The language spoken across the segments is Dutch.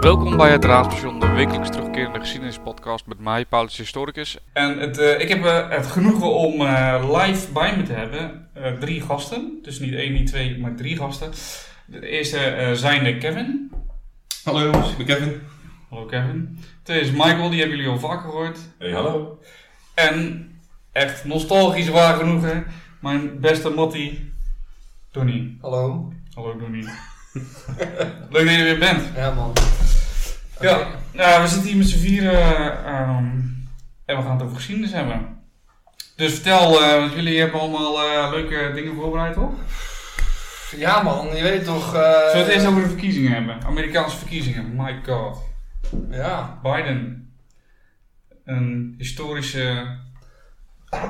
Welkom bij het Raadstation, de wekelijks terugkerende geschiedenispodcast met mij, Paulus Historicus. En het, eh, ik heb eh, het genoegen om eh, live bij me te hebben eh, drie gasten. Dus niet één, niet twee, maar drie gasten. De eerste eh zijn de Kevin. Hallo jongens, ik ben Kevin. Hallo Kevin. Tweede is Michael, die hebben jullie al vaker gehoord. Hey, hallo. En echt nostalgisch waar genoegen, mijn beste Mattie, Donnie. Hallo. Hallo Donnie. Leuk dat je er weer bent. Ja, man. Ja, nou, we zitten hier met z'n vieren ehm, en we gaan het over geschiedenis hebben. Dus vertel, eh, want jullie hebben allemaal eh, leuke dingen voorbereid, toch? Ja, man. Je weet toch... eh, Zullen we het eerst over de verkiezingen hebben? Amerikaanse verkiezingen, my god. Ja. Biden. Een historische...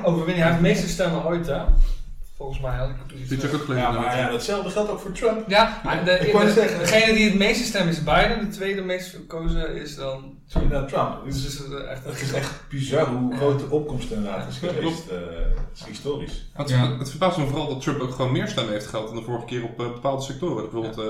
Overwinning. Hij heeft de meeste stemmen ooit, hè? Volgens mij had ik het iets... Dit is ook gelezen. Ja, maar ja, datzelfde geldt ook voor Trump. Ja, maar de, Ik wou de- zeggen- degene die het meeste stemmen is Biden. De tweede meest verkozen is dan... Sorry, nou, Trump. Dus Dus het is echt... het is echt bizar hoe groot de opkomst inderdaad is geweest. eh, Het is historisch. Het, Ja. het verbaast me vooral dat Trump ook gewoon meer stemmen heeft gehad dan de vorige keer op eh, bepaalde sectoren. Bijvoorbeeld eh,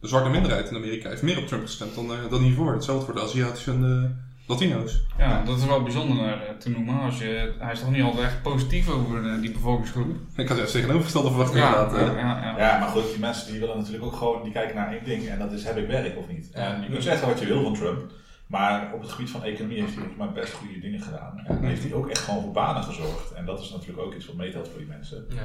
de zwarte minderheid in Amerika heeft meer op Trump gestemd dan, eh, dan hiervoor. Hetzelfde voor de Aziatische en Latino's. Ja, dat is wel bijzonder eh, te noemen. Als je, hij is toch niet altijd echt positief over eh, die bevolkingsgroep? Ik had juist tegenovergestelde verwacht Ja, inderdaad. ja, eh. ja, ja. Ja, maar goed, die mensen die willen natuurlijk ook gewoon, die kijken naar één ding en dat is heb ik werk of niet. En je kunt zeggen wat je wil van Trump, maar op het gebied van economie heeft hij volgens mij best goede dingen gedaan. En heeft hij ook echt gewoon voor banen gezorgd. En dat is natuurlijk ook iets wat meetelt voor die mensen. Ja.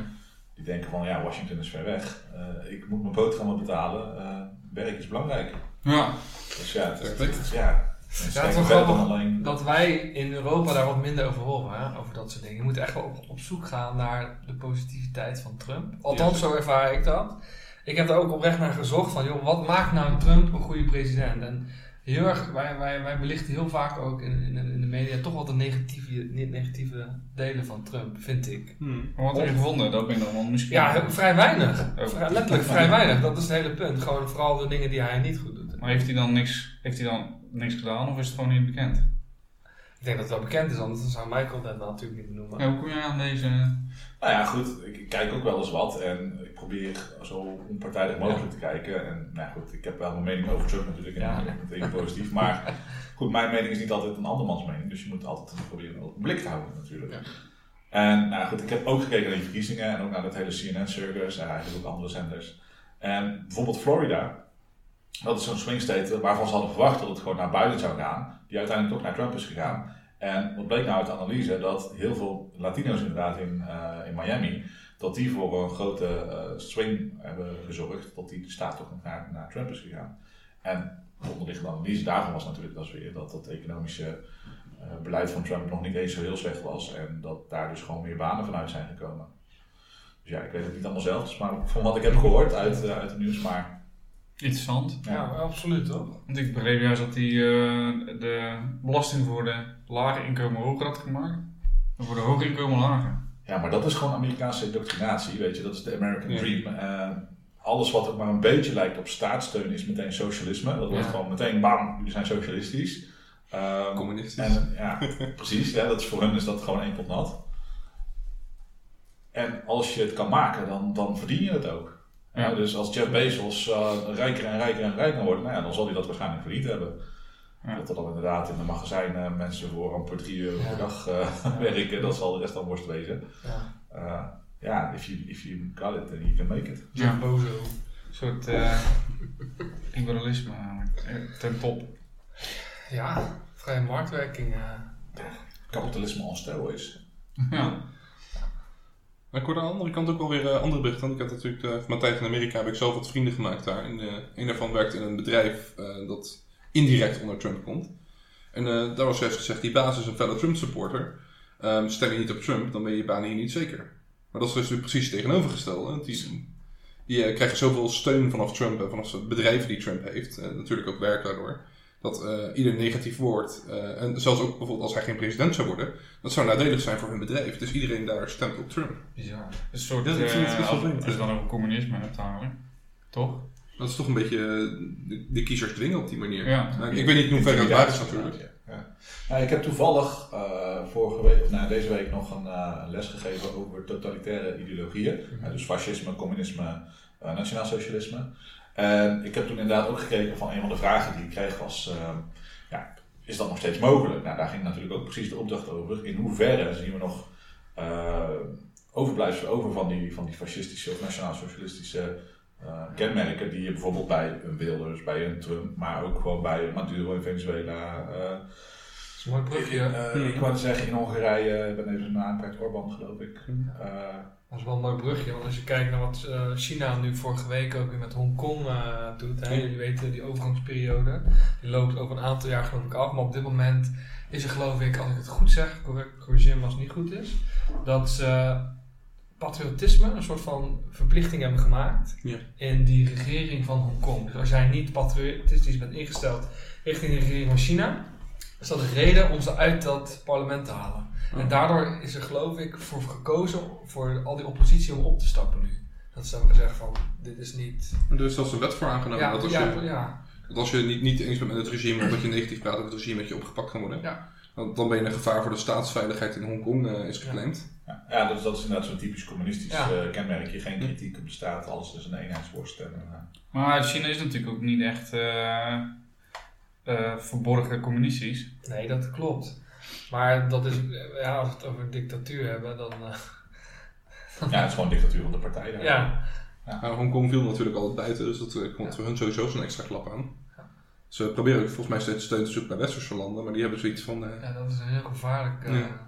Die denken van ja, Washington is ver weg, Eh, ik moet mijn boterhammen betalen, Eh, werk is belangrijk. ja. Dus ja, het, Perfect. het- ja, Ja, het is kijken wel verder dan grappig alleen. dat wij in Europa daar wat minder over horen, hè? over dat soort dingen. Je moet echt wel op, op zoek gaan naar de positiviteit van Trump. Althans, zo ervaar ik dat. Ik heb er ook oprecht naar gezocht van, joh, wat maakt nou Trump een goede president? En heel erg, wij, wij, wij belichten heel vaak ook in, in, in de media toch wel de negatieve, niet negatieve delen van Trump, vind ik. Hmm. Maar wat heb je gevonden? Dat ben ik dan wel misschien. Ja, vrij weinig. Oh. Vrij- letterlijk vrij weinig, dat is het hele punt. Gewoon vooral de dingen die hij niet goed doet. Maar heeft hij dan niks, heeft hij dan niks gedaan of is het gewoon niet bekend? Ik denk dat het wel bekend is, anders zou Michael dat natuurlijk niet benoemen. Ja, hoe kom je aan deze... Nou ja, goed, ik kijk ook wel eens wat en ik probeer zo onpartijdig mogelijk te kijken. En nou ja, goed, ik heb wel mijn mening over Trump natuurlijk en Ja. ik ben meteen positief. Maar goed, mijn mening is niet altijd een andermans mening, dus je moet altijd proberen een blik te houden natuurlijk. Ja. En nou ja, goed, ik heb ook gekeken naar die verkiezingen en ook naar dat hele CNN-circus en eigenlijk ook andere zenders. En bijvoorbeeld Florida, dat is zo'n swing state waarvan ze hadden verwacht dat het gewoon naar Biden zou gaan, die uiteindelijk toch naar Trump is gegaan. En wat bleek nou uit de analyse? Dat heel veel Latino's inderdaad in, eh, in Miami, dat die voor een grote eh, swing hebben gezorgd, dat die staat toch naar, naar Trump is gegaan. En de onderliggende analyse daarvan was natuurlijk dat weer dat het economische eh, beleid van Trump nog niet eens zo heel slecht was en dat daar dus gewoon meer banen vanuit zijn gekomen. Dus ja, ik weet het niet allemaal zelf, maar van wat ik heb gehoord uit, uit het nieuws, maar Interessant. Ja, absoluut toch? Want ik begreep juist dat hij eh, de belasting voor de lage inkomen hoger had gemaakt. En voor de hoge inkomen lager. Ja, maar dat is gewoon Amerikaanse indoctrinatie, weet je. Dat is de American Ja. Dream. Eh, alles wat ook maar een beetje lijkt op staatssteun is meteen socialisme. Dat wordt Ja. gewoon meteen bam, jullie zijn socialistisch. Ehm, Communistisch. En ja, precies. Ja, dat is, voor hen is dat gewoon één pot nat. En als je het kan maken, dan, dan verdien je het ook. Ja, Ja. dus als Jeff Bezos eh, rijker en rijker en rijker wordt, nou ja, dan zal hij dat waarschijnlijk verdiend hebben. Ja. Dat er dan inderdaad in de magazijnen mensen voor amper 3 euro per Ja. dag eh, werken, dat zal de rest dan worst wezen. Ja. Uh, ja, if you, if you got it, then you can make it. Ja. Bozo. Een soort eh, liberalisme. Eh, Ten top. Ja, vrije marktwerking. eh. Kapitalisme on steroids. Ja. Maar ik hoorde aan de andere kant ook wel weer eh, andere berichten. Want ik had natuurlijk van mijn tijd in Amerika heb ik zelf wat vrienden gemaakt daar. En eh, een daarvan werkte in een bedrijf eh, dat indirect onder Trump komt. En daar was juist gezegd, die baas is een felle Trump supporter. Ehm, stem je niet op Trump, dan ben je je baan hier niet zeker. Maar dat is dus precies tegenovergestelde. Want Die, krijgen zoveel steun vanaf Trump en vanaf de bedrijven die Trump heeft. Natuurlijk ook werk daardoor. Dat eh, ieder negatief woord, eh, en zelfs ook bijvoorbeeld als hij geen president zou worden, dat zou nadelig zijn voor hun bedrijf. Dus iedereen daar stemt op Trump. Bizar. Een soort, Ja, eh, best wel als, als je ja. dan over communisme hebt eigenlijk. Toch? Dat is toch een beetje de, de kiezers dwingen op die manier. Ja. Nou, ik weet niet in hoeverre het waar is natuurlijk. Nou, ik heb toevallig eh, vorige week, nou, deze week nog een, eh, les gegeven over totalitaire ideologieën. Eh, dus fascisme, communisme, uh, nationaal socialisme. En ik heb toen inderdaad ook gekeken van een van de vragen die ik kreeg was, ehm, ja, is dat nog steeds mogelijk? Nou, daar ging natuurlijk ook precies de opdracht over. In hoeverre zien we nog uh, overblijfselen over van die, van die fascistische of nationaal-socialistische uh, kenmerken die je bijvoorbeeld bij een Wilders, bij een Trump, maar ook gewoon bij Maduro in Venezuela. Uh, dat is een mooi brugje. Uh, Ik wou zeggen in Hongarije, ik ben even naam kwijt, Orbán geloof ik. Dat is wel een mooi brugje, want als je kijkt naar wat China nu vorige week ook weer met Hongkong doet, hè, jullie weten die overgangsperiode, die loopt over een aantal jaar geloof ik af, maar op dit moment is er geloof ik, als ik het goed zeg, corrigeer me als het niet goed is, dat ze patriotisme een soort van verplichting hebben gemaakt Ja. in die regering van Hongkong. Dus als jij niet patriotistisch bent ingesteld richting de regering van China, is dat de reden om ze uit dat parlement te halen. En daardoor is er geloof ik voor gekozen voor al die oppositie om op te stappen nu. Dat ze hebben gezegd van, dit is niet... Er is zelfs een wet voor aangenomen Ja, dat als ja, je, ja. dat als je niet, niet eens bent met het regime of dat je negatief praat over het regime, dat je opgepakt kan worden. Ja. Dan, dan ben je een gevaar voor de staatsveiligheid in Hongkong eh, is geclaimd. Ja, ja dus dat is inderdaad zo'n typisch communistisch Ja. eh, kenmerkje. Geen kritiek op de staat, alles is een eenheidsworst. En, eh, Maar China is natuurlijk ook niet echt eh, eh, verborgen communistisch. Nee, dat klopt. Maar dat is, ja, als we het over dictatuur hebben, dan... eh, ja, het is gewoon dictatuur van de partij. daar. ja, Maar Hongkong viel natuurlijk altijd buiten, dus dat eh, komt Ja. voor hun sowieso zo'n extra klap aan. Ja. Ze proberen ook volgens mij steeds steun te zoeken bij westerse landen, maar die hebben zoiets van... eh, ja, dat is een heel gevaarlijk... eh, Ja.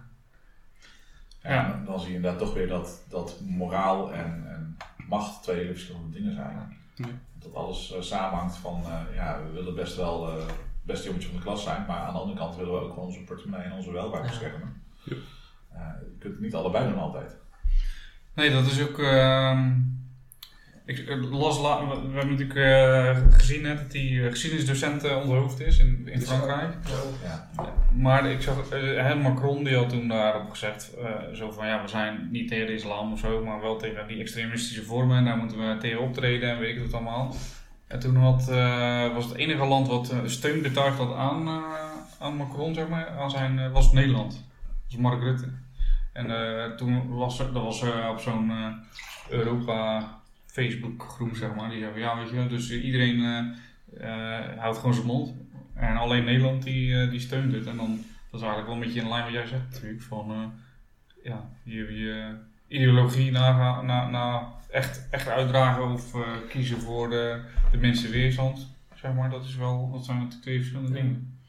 Ja, dan- dan zie je inderdaad toch weer dat, dat moraal en, en macht twee hele verschillende dingen zijn. Ja. Dat alles eh, samenhangt van, eh, ja, we willen best wel eh, beste jongetje van de klas zijn, maar aan de andere kant willen we ook gewoon onze portemonnee en onze welvaart beschermen. Ja. Eh, je kunt het niet allebei doen altijd. Nee, dat is ook. ehm, ik eh, las la- we, hebben natuurlijk eh, gezien hè, dat die geschiedenisdocent onderhoofd is in, in Frankrijk. Ja. Maar ik zag, hè, Macron die had toen daarop gezegd, eh, zo van ja, we zijn niet tegen de islam of zo, maar wel tegen die extremistische vormen en daar moeten we tegen optreden en weet ik het allemaal. En toen eh, was het enige land wat eh, steun betuigd had aan, eh, aan Macron, zeg maar, aan zijn, was Nederland. Was Mark Rutte. En toen was dat was op zo'n Europa Facebook groep, zeg maar, die zei van ja, weet je wel, dus iedereen houdt gewoon zijn mond. En alleen Nederland die, die steunt het. En dan, dat is eigenlijk wel een beetje in lijn wat jij zegt natuurlijk. Van, ja, je, je ideologie na, na, na echt, echt uitdragen of eh, kiezen voor de, de mensen weerstand. Zeg maar, dat, is wel, dat zijn natuurlijk twee verschillende dingen.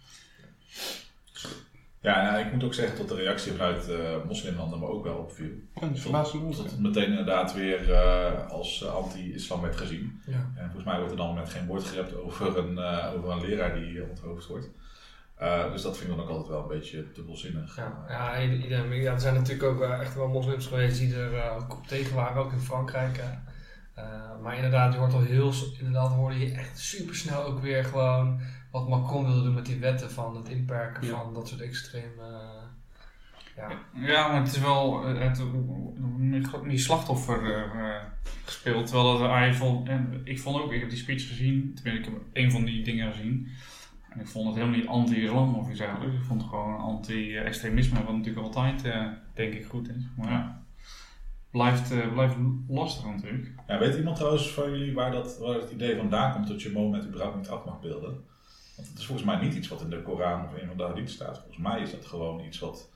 Ja, nou, ik moet ook zeggen dat de reactie vanuit eh, moslimlanden me ook wel opviel. ja, dat het meteen inderdaad weer eh, als anti-islam werd gezien. ja. En volgens mij wordt er dan met geen woord gerept over een, eh, over een leraar die onthoofd wordt. Eh, dus dat vind ik dan ook altijd wel een beetje dubbelzinnig. Ja, ja, ja, er zijn natuurlijk ook eh, echt wel moslims geweest die er eh, ook op tegen waren, ook in Frankrijk. Eh, maar inderdaad, je hoort al heel, inderdaad hoorde je echt super snel ook weer gewoon wat Macron wilde doen met die wetten van het inperken Ja. van dat soort extreme. ja. Ja, maar het is wel het, die slachtoffer gespeeld. Terwijl dat hij vond, en ik vond ook, ik heb die speech gezien, tenminste ik heb een van die dingen gezien. En ik vond het helemaal niet anti-islam of iets dergelijks. Ik vond het gewoon anti-extremisme, wat natuurlijk altijd, eh, denk ik, goed is. Maar ja, blijft, eh, blijft lastig natuurlijk. Ja, weet iemand trouwens van jullie waar, dat, waar het idee vandaan komt dat je Mohammed überhaupt niet af mag beelden? Want het is volgens mij niet iets wat in de Koran of een van de hadith staat. Volgens mij is dat gewoon iets wat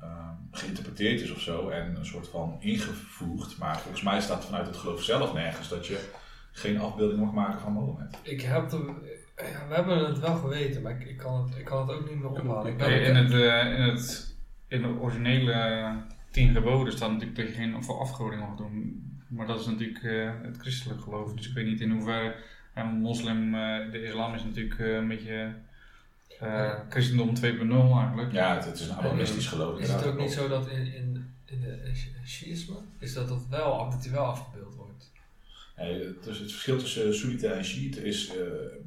ehm, geïnterpreteerd is of zo en een soort van ingevoegd. Maar volgens mij staat vanuit het geloof zelf nergens dat je geen afbeelding mag maken van Mohammed. Ik heb de, ja, we hebben het wel geweten, maar ik, ik, kan, het, ik kan het ook niet meer ophalen. Ik ben Nee, ook- in, het, eh, in, het, in de originele tien geboden staat natuurlijk dat je geen voor afgoding mag doen. Maar dat is natuurlijk eh, het christelijk geloof. Dus ik weet niet in hoeverre een moslim, eh, de islam is natuurlijk eh, een beetje eh, christendom 2.0 eigenlijk. Ja, het, het is een abolistisch geloof. Is het ook niet zo dat in, in, in de Shiïsme, is dat dat wel, dat die wel afgebeeld wordt? Nee, dus het verschil tussen Soenite en Shiite is eh,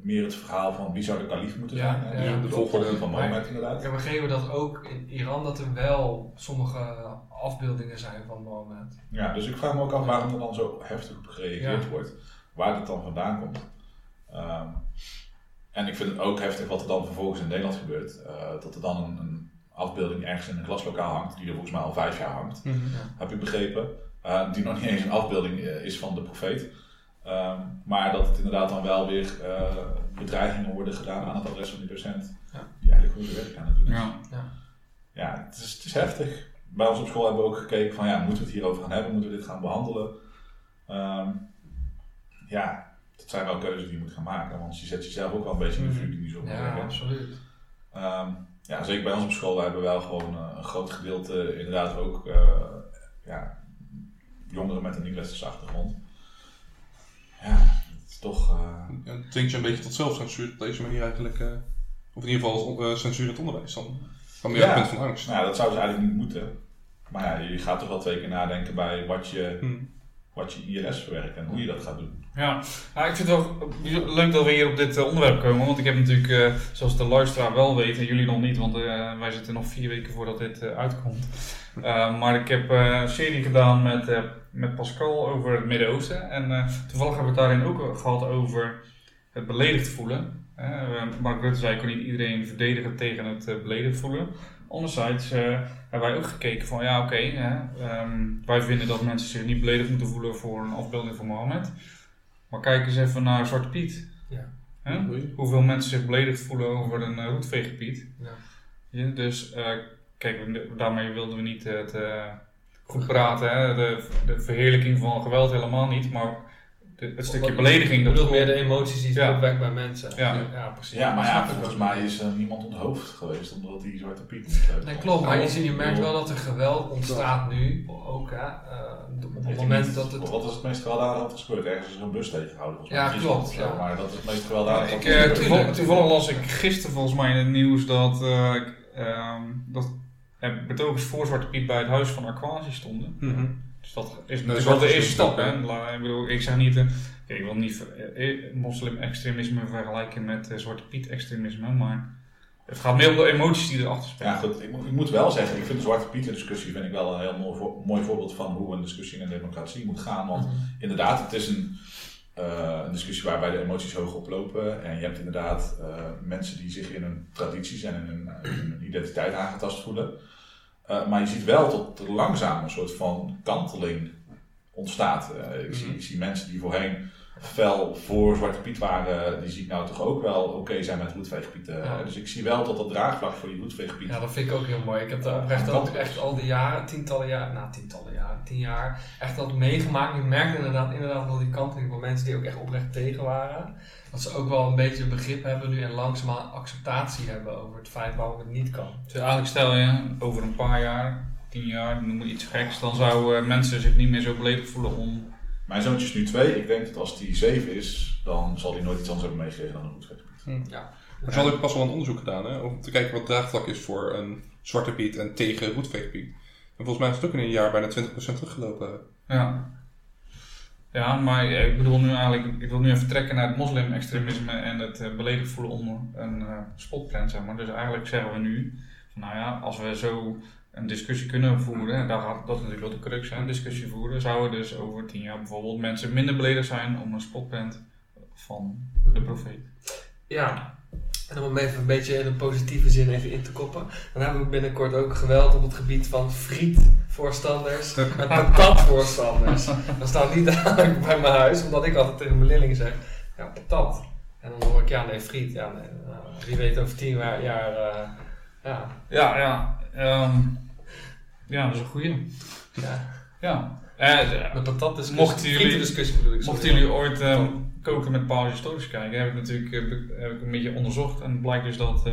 meer het verhaal van wie zou de kalif moeten Ja, zijn. ja. De de volgorde. van Mohammed inderdaad. heb begrepen dat ook in Iran dat er wel sommige afbeeldingen zijn van Mohammed. Ja, dus ik vraag me ook af waarom er dan zo heftig op gereageerd Ja. wordt. Waar dat dan vandaan komt. Ehm, En ik vind het ook heftig wat er dan vervolgens in Nederland gebeurt. Eh, dat er dan een, een afbeelding ergens in een klaslokaal hangt, die er volgens mij al vijf jaar hangt, Mhm. heb ik begrepen. Uh, die nog niet eens een afbeelding uh, is van de profeet. Um, maar dat het inderdaad dan wel weer uh, bedreigingen worden gedaan aan het adres van die docent. Ja. Die eigenlijk gewoon zijn werk aan het doen is. Ja. Ja. Ja, het is, het is heftig. Bij ons op school hebben we ook gekeken van ja, moeten we het hierover gaan hebben? Moeten we dit gaan behandelen? Um, ja, dat zijn wel keuzes die je moet gaan maken. Want je zet jezelf ook wel een beetje in de vuur die zo Ja, absoluut. Um, ja, zeker bij ons op school hebben we wel gewoon uh, een groot gedeelte inderdaad ook uh, ja, jongeren met een niet-westerse achtergrond. Ja, het is toch... Ja, het dwingt je een beetje tot zelfcensuur op deze manier eigenlijk. Uh, of in ieder geval uh, censuur in het onderwijs dan. Van meer ja. punt van angst. Nou, dat zou ze eigenlijk niet moeten. Maar ja, je gaat toch wel twee keer nadenken bij wat je, hmm. Wat je les verwerkt en hoe je dat gaat doen. Ja, ik vind het wel leuk dat we hier op dit uh, onderwerp komen. Want ik heb natuurlijk, uh, zoals de luisteraar wel weet, en jullie nog niet, want uh, wij zitten nog vier weken voordat dit uitkomt. maar ik heb een serie gedaan met, met Pascal over het Midden-Oosten. En toevallig hebben we het daarin ook gehad over het beledigd voelen. Mark Rutte zei, ik kan niet iedereen verdedigen tegen het beledigd voelen. Anderzijds hebben wij ook gekeken van, ja oké, okay, um, wij vinden dat mensen zich niet beledigd moeten voelen voor een afbeelding van Mohammed. Maar kijk eens even naar Zwarte Piet. Ja. Hè? Hoeveel mensen zich beledigd voelen over een uh, roetveeggebied. Ja. Ja, dus uh, kijk, daarmee wilden we niet het goed praten. Hè? De, de, verheerlijking van geweld helemaal niet. Maar het stukje belediging. Dat bedoelt meer de emoties die het opwekt bij mensen. Ja, ja precies. Ja, maar ja, volgens mij is er niemand onthoofd geweest omdat die Zwarte Piet niet leuk Nee, klopt. Maar je, je merkt wel dat er geweld ontstaat nu. Ook hè. Uh, op het moment dat het... Wat is het meest gewelddadige wat er gebeurt? Ergens is een bus tegengehouden. Ja, klopt. Ja. Maar dat is het meest gewelddadige ik, uh, toevallig, las ik gisteren volgens mij in het nieuws dat, uh, um, dat er betogers voor Zwarte Piet bij het huis van Aquasi stonden. Dus dat is natuurlijk wel de eerste stap. Hè? Ik, bedoel, ik zeg niet, uh, ik wil niet moslim-extremisme vergelijken met Zwarte Piet-extremisme, maar het gaat meer om de emoties die erachter spelen. Ja, goed. Ik moet, ik moet wel zeggen, ik vind de Zwarte Pieten discussie vind ik wel een heel mooi, voor, mooi voorbeeld van hoe een discussie in een democratie moet gaan. Want mm-hmm. inderdaad, het is een, uh, een discussie waarbij de emoties hoog oplopen. En je hebt inderdaad uh, mensen die zich in hun tradities en in hun, in hun identiteit aangetast voelen. Uh, maar je ziet wel dat er langzaam een soort van kanteling ontstaat. ik, mm-hmm. zie, ik zie mensen die voorheen fel voor Zwarte Piet waren, die zie ik nou toch ook wel oké okay zijn met roetveegpieten. Ja. Dus ik zie wel dat dat draagvlak voor die roetveegpieten. Ja, dat vind ik ook heel mooi. Ik heb daar oprecht ook echt al die jaren, tientallen jaren, nou tientallen jaren, tien jaar, echt dat meegemaakt. Ik merkte inderdaad, inderdaad wel die kanteling van mensen die ook echt oprecht tegen waren. Dat ze ook wel een beetje begrip hebben nu en langzaamaan acceptatie hebben over het feit waarom het niet kan. Dus eigenlijk stel je over een paar jaar, tien jaar, noem het iets geks, dan zouden mensen zich niet meer zo beledigd voelen om mijn zoontje is nu twee. Ik denk dat als die zeven is, dan zal hij nooit iets anders hebben meegekregen dan een roetveegpiet. Hmm. Ja. Maar ze hadden pas wel een onderzoek gedaan hè, om te kijken wat draagvlak is voor een zwarte piet en tegen roetveegpiet. En volgens mij is het ook in een jaar bijna 20% teruggelopen. Ja. Ja, maar ik bedoel nu eigenlijk, ik wil nu even trekken naar het moslim-extremisme en het uh, beledigd voelen onder een uh, spotprint, zeg maar. Dus eigenlijk zeggen we nu, van, nou ja, als we zo een discussie kunnen voeren, en daar gaat dat natuurlijk wel de crux zijn, een discussie voeren, zouden dus over tien jaar bijvoorbeeld mensen minder beledigd zijn om een spotprint van de profeet. Ja, en om hem even een beetje in een positieve zin even in te koppen, dan hebben we binnenkort ook geweld op het gebied van frietvoorstanders en patatvoorstanders. Dat staat niet dadelijk bij mijn huis, omdat ik altijd tegen mijn leerlingen zeg, ja, patat. En dan hoor ik, ja nee, friet, ja nee, nou, wie weet over tien jaar, jaar uh, ja. Ja, ja. Um, ja, dat is een goeie. Ja. Ja. Uh, met patat is mochten jullie, discussie bedoel ik. Mochten jullie ooit um, koken met Paul historisch kijken, heb ik natuurlijk uh, heb ik een beetje onderzocht. En het blijkt dus dat uh,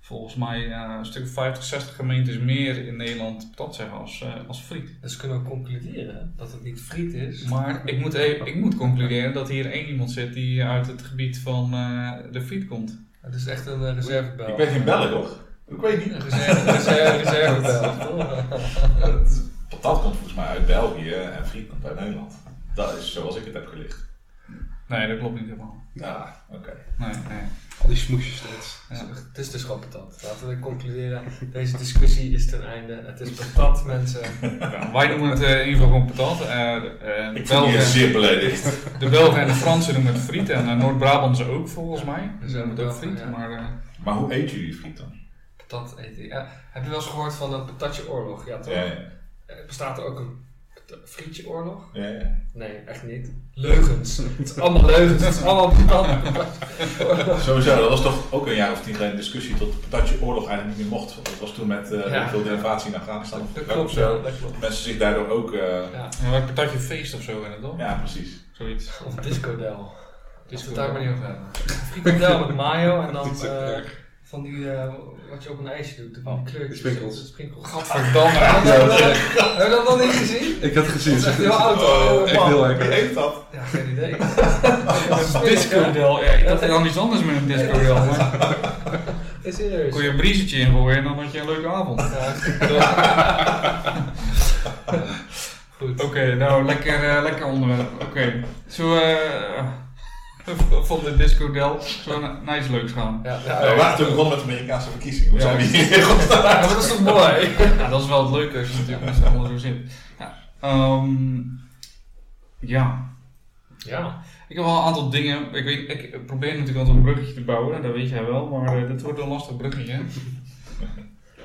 volgens mij een stuk 50, 60 gemeentes meer in Nederland patat zeggen als, als friet. Dus kunnen we concluderen dat het niet friet is. Maar ik moet, even, ik moet concluderen dat hier één iemand zit die uit het gebied van de friet komt. Het is echt een reservebel. Ik ben geen Belg hoor. Ik weet niet. Een reserve, reserve. Patat komt volgens mij uit België en friet komt uit Nederland. Dat is zoals ik het heb gelicht. Nee, dat klopt niet helemaal. Ja, oké. Okay. Nee, nee. Al die smoesjes steeds. Ja. Het is dus gewoon patat. Laten we concluderen. Deze discussie is ten einde. Het is patat, mensen. Ja, wij noemen het eh, in ieder geval gewoon patat. Eh, de, eh, Ik me Belgen, zeer beledigd. de Belgen en de Fransen noemen het friet. En uh, Noord-Brabantse ook volgens mij. Ze noemen het ook friet. ja. Maar eh, Maar hoe eet jullie friet dan? Patat eten. Ja. Heb je wel eens gehoord van een patatje oorlog? Ja, toch? Ja, ja. Eh, Bestaat er ook een frietje oorlog? ja, ja. Nee, echt niet. Leugens. het is allemaal leugens. Het is allemaal patat. Sowieso, dat was toch ook een jaar of tien geleden een discussie tot de patatje oorlog eigenlijk niet meer mocht. Want dat was toen met eh Ja. veel derivatie in Afghanistan Dat Irak klopt wel, dat klopt. Mensen zich daardoor ook... eh, Ja. ja, maar patatje feest of zo in het toch? ja, precies. Zoiets. Of discodel. Dus we het daar maar niet over hebben. Frikandel met mayo en dan eh, van die, eh, wat je op een ijsje doet, van die kleurtjes. Sprinkles. Sprinkles. Gadverdamme. Heb je dat nog niet gezien? Ik had het gezien. Dat is echt heel oud hoor. Oh, echt heel Wie lekker. eet dat? Ja, geen idee. Een discodel. Ja, ik dacht er dan iets anders met een discodel. Maar Is serieus. kon je een briezetje ingooien en dan had je een leuke avond. Goed. Oké, nou lekker, eh, lekker onderwerp. Oké, zo eh van de discodel zo na- naar iets leuks gaan. Ja, Ja, ja, we waren toen begonnen met de Amerikaanse verkiezingen. Hoe Ja. zijn we hier? Ja, maar dat is toch mooi? Ja, dat is wel het leuke als je natuurlijk met z'n allen zo zit. Ja. Ehm, ja, Ja. ik heb wel een aantal dingen. Ik, weet, ik probeer natuurlijk altijd een bruggetje te bouwen, dat weet jij wel, maar eh, dit wordt een lastig bruggetje.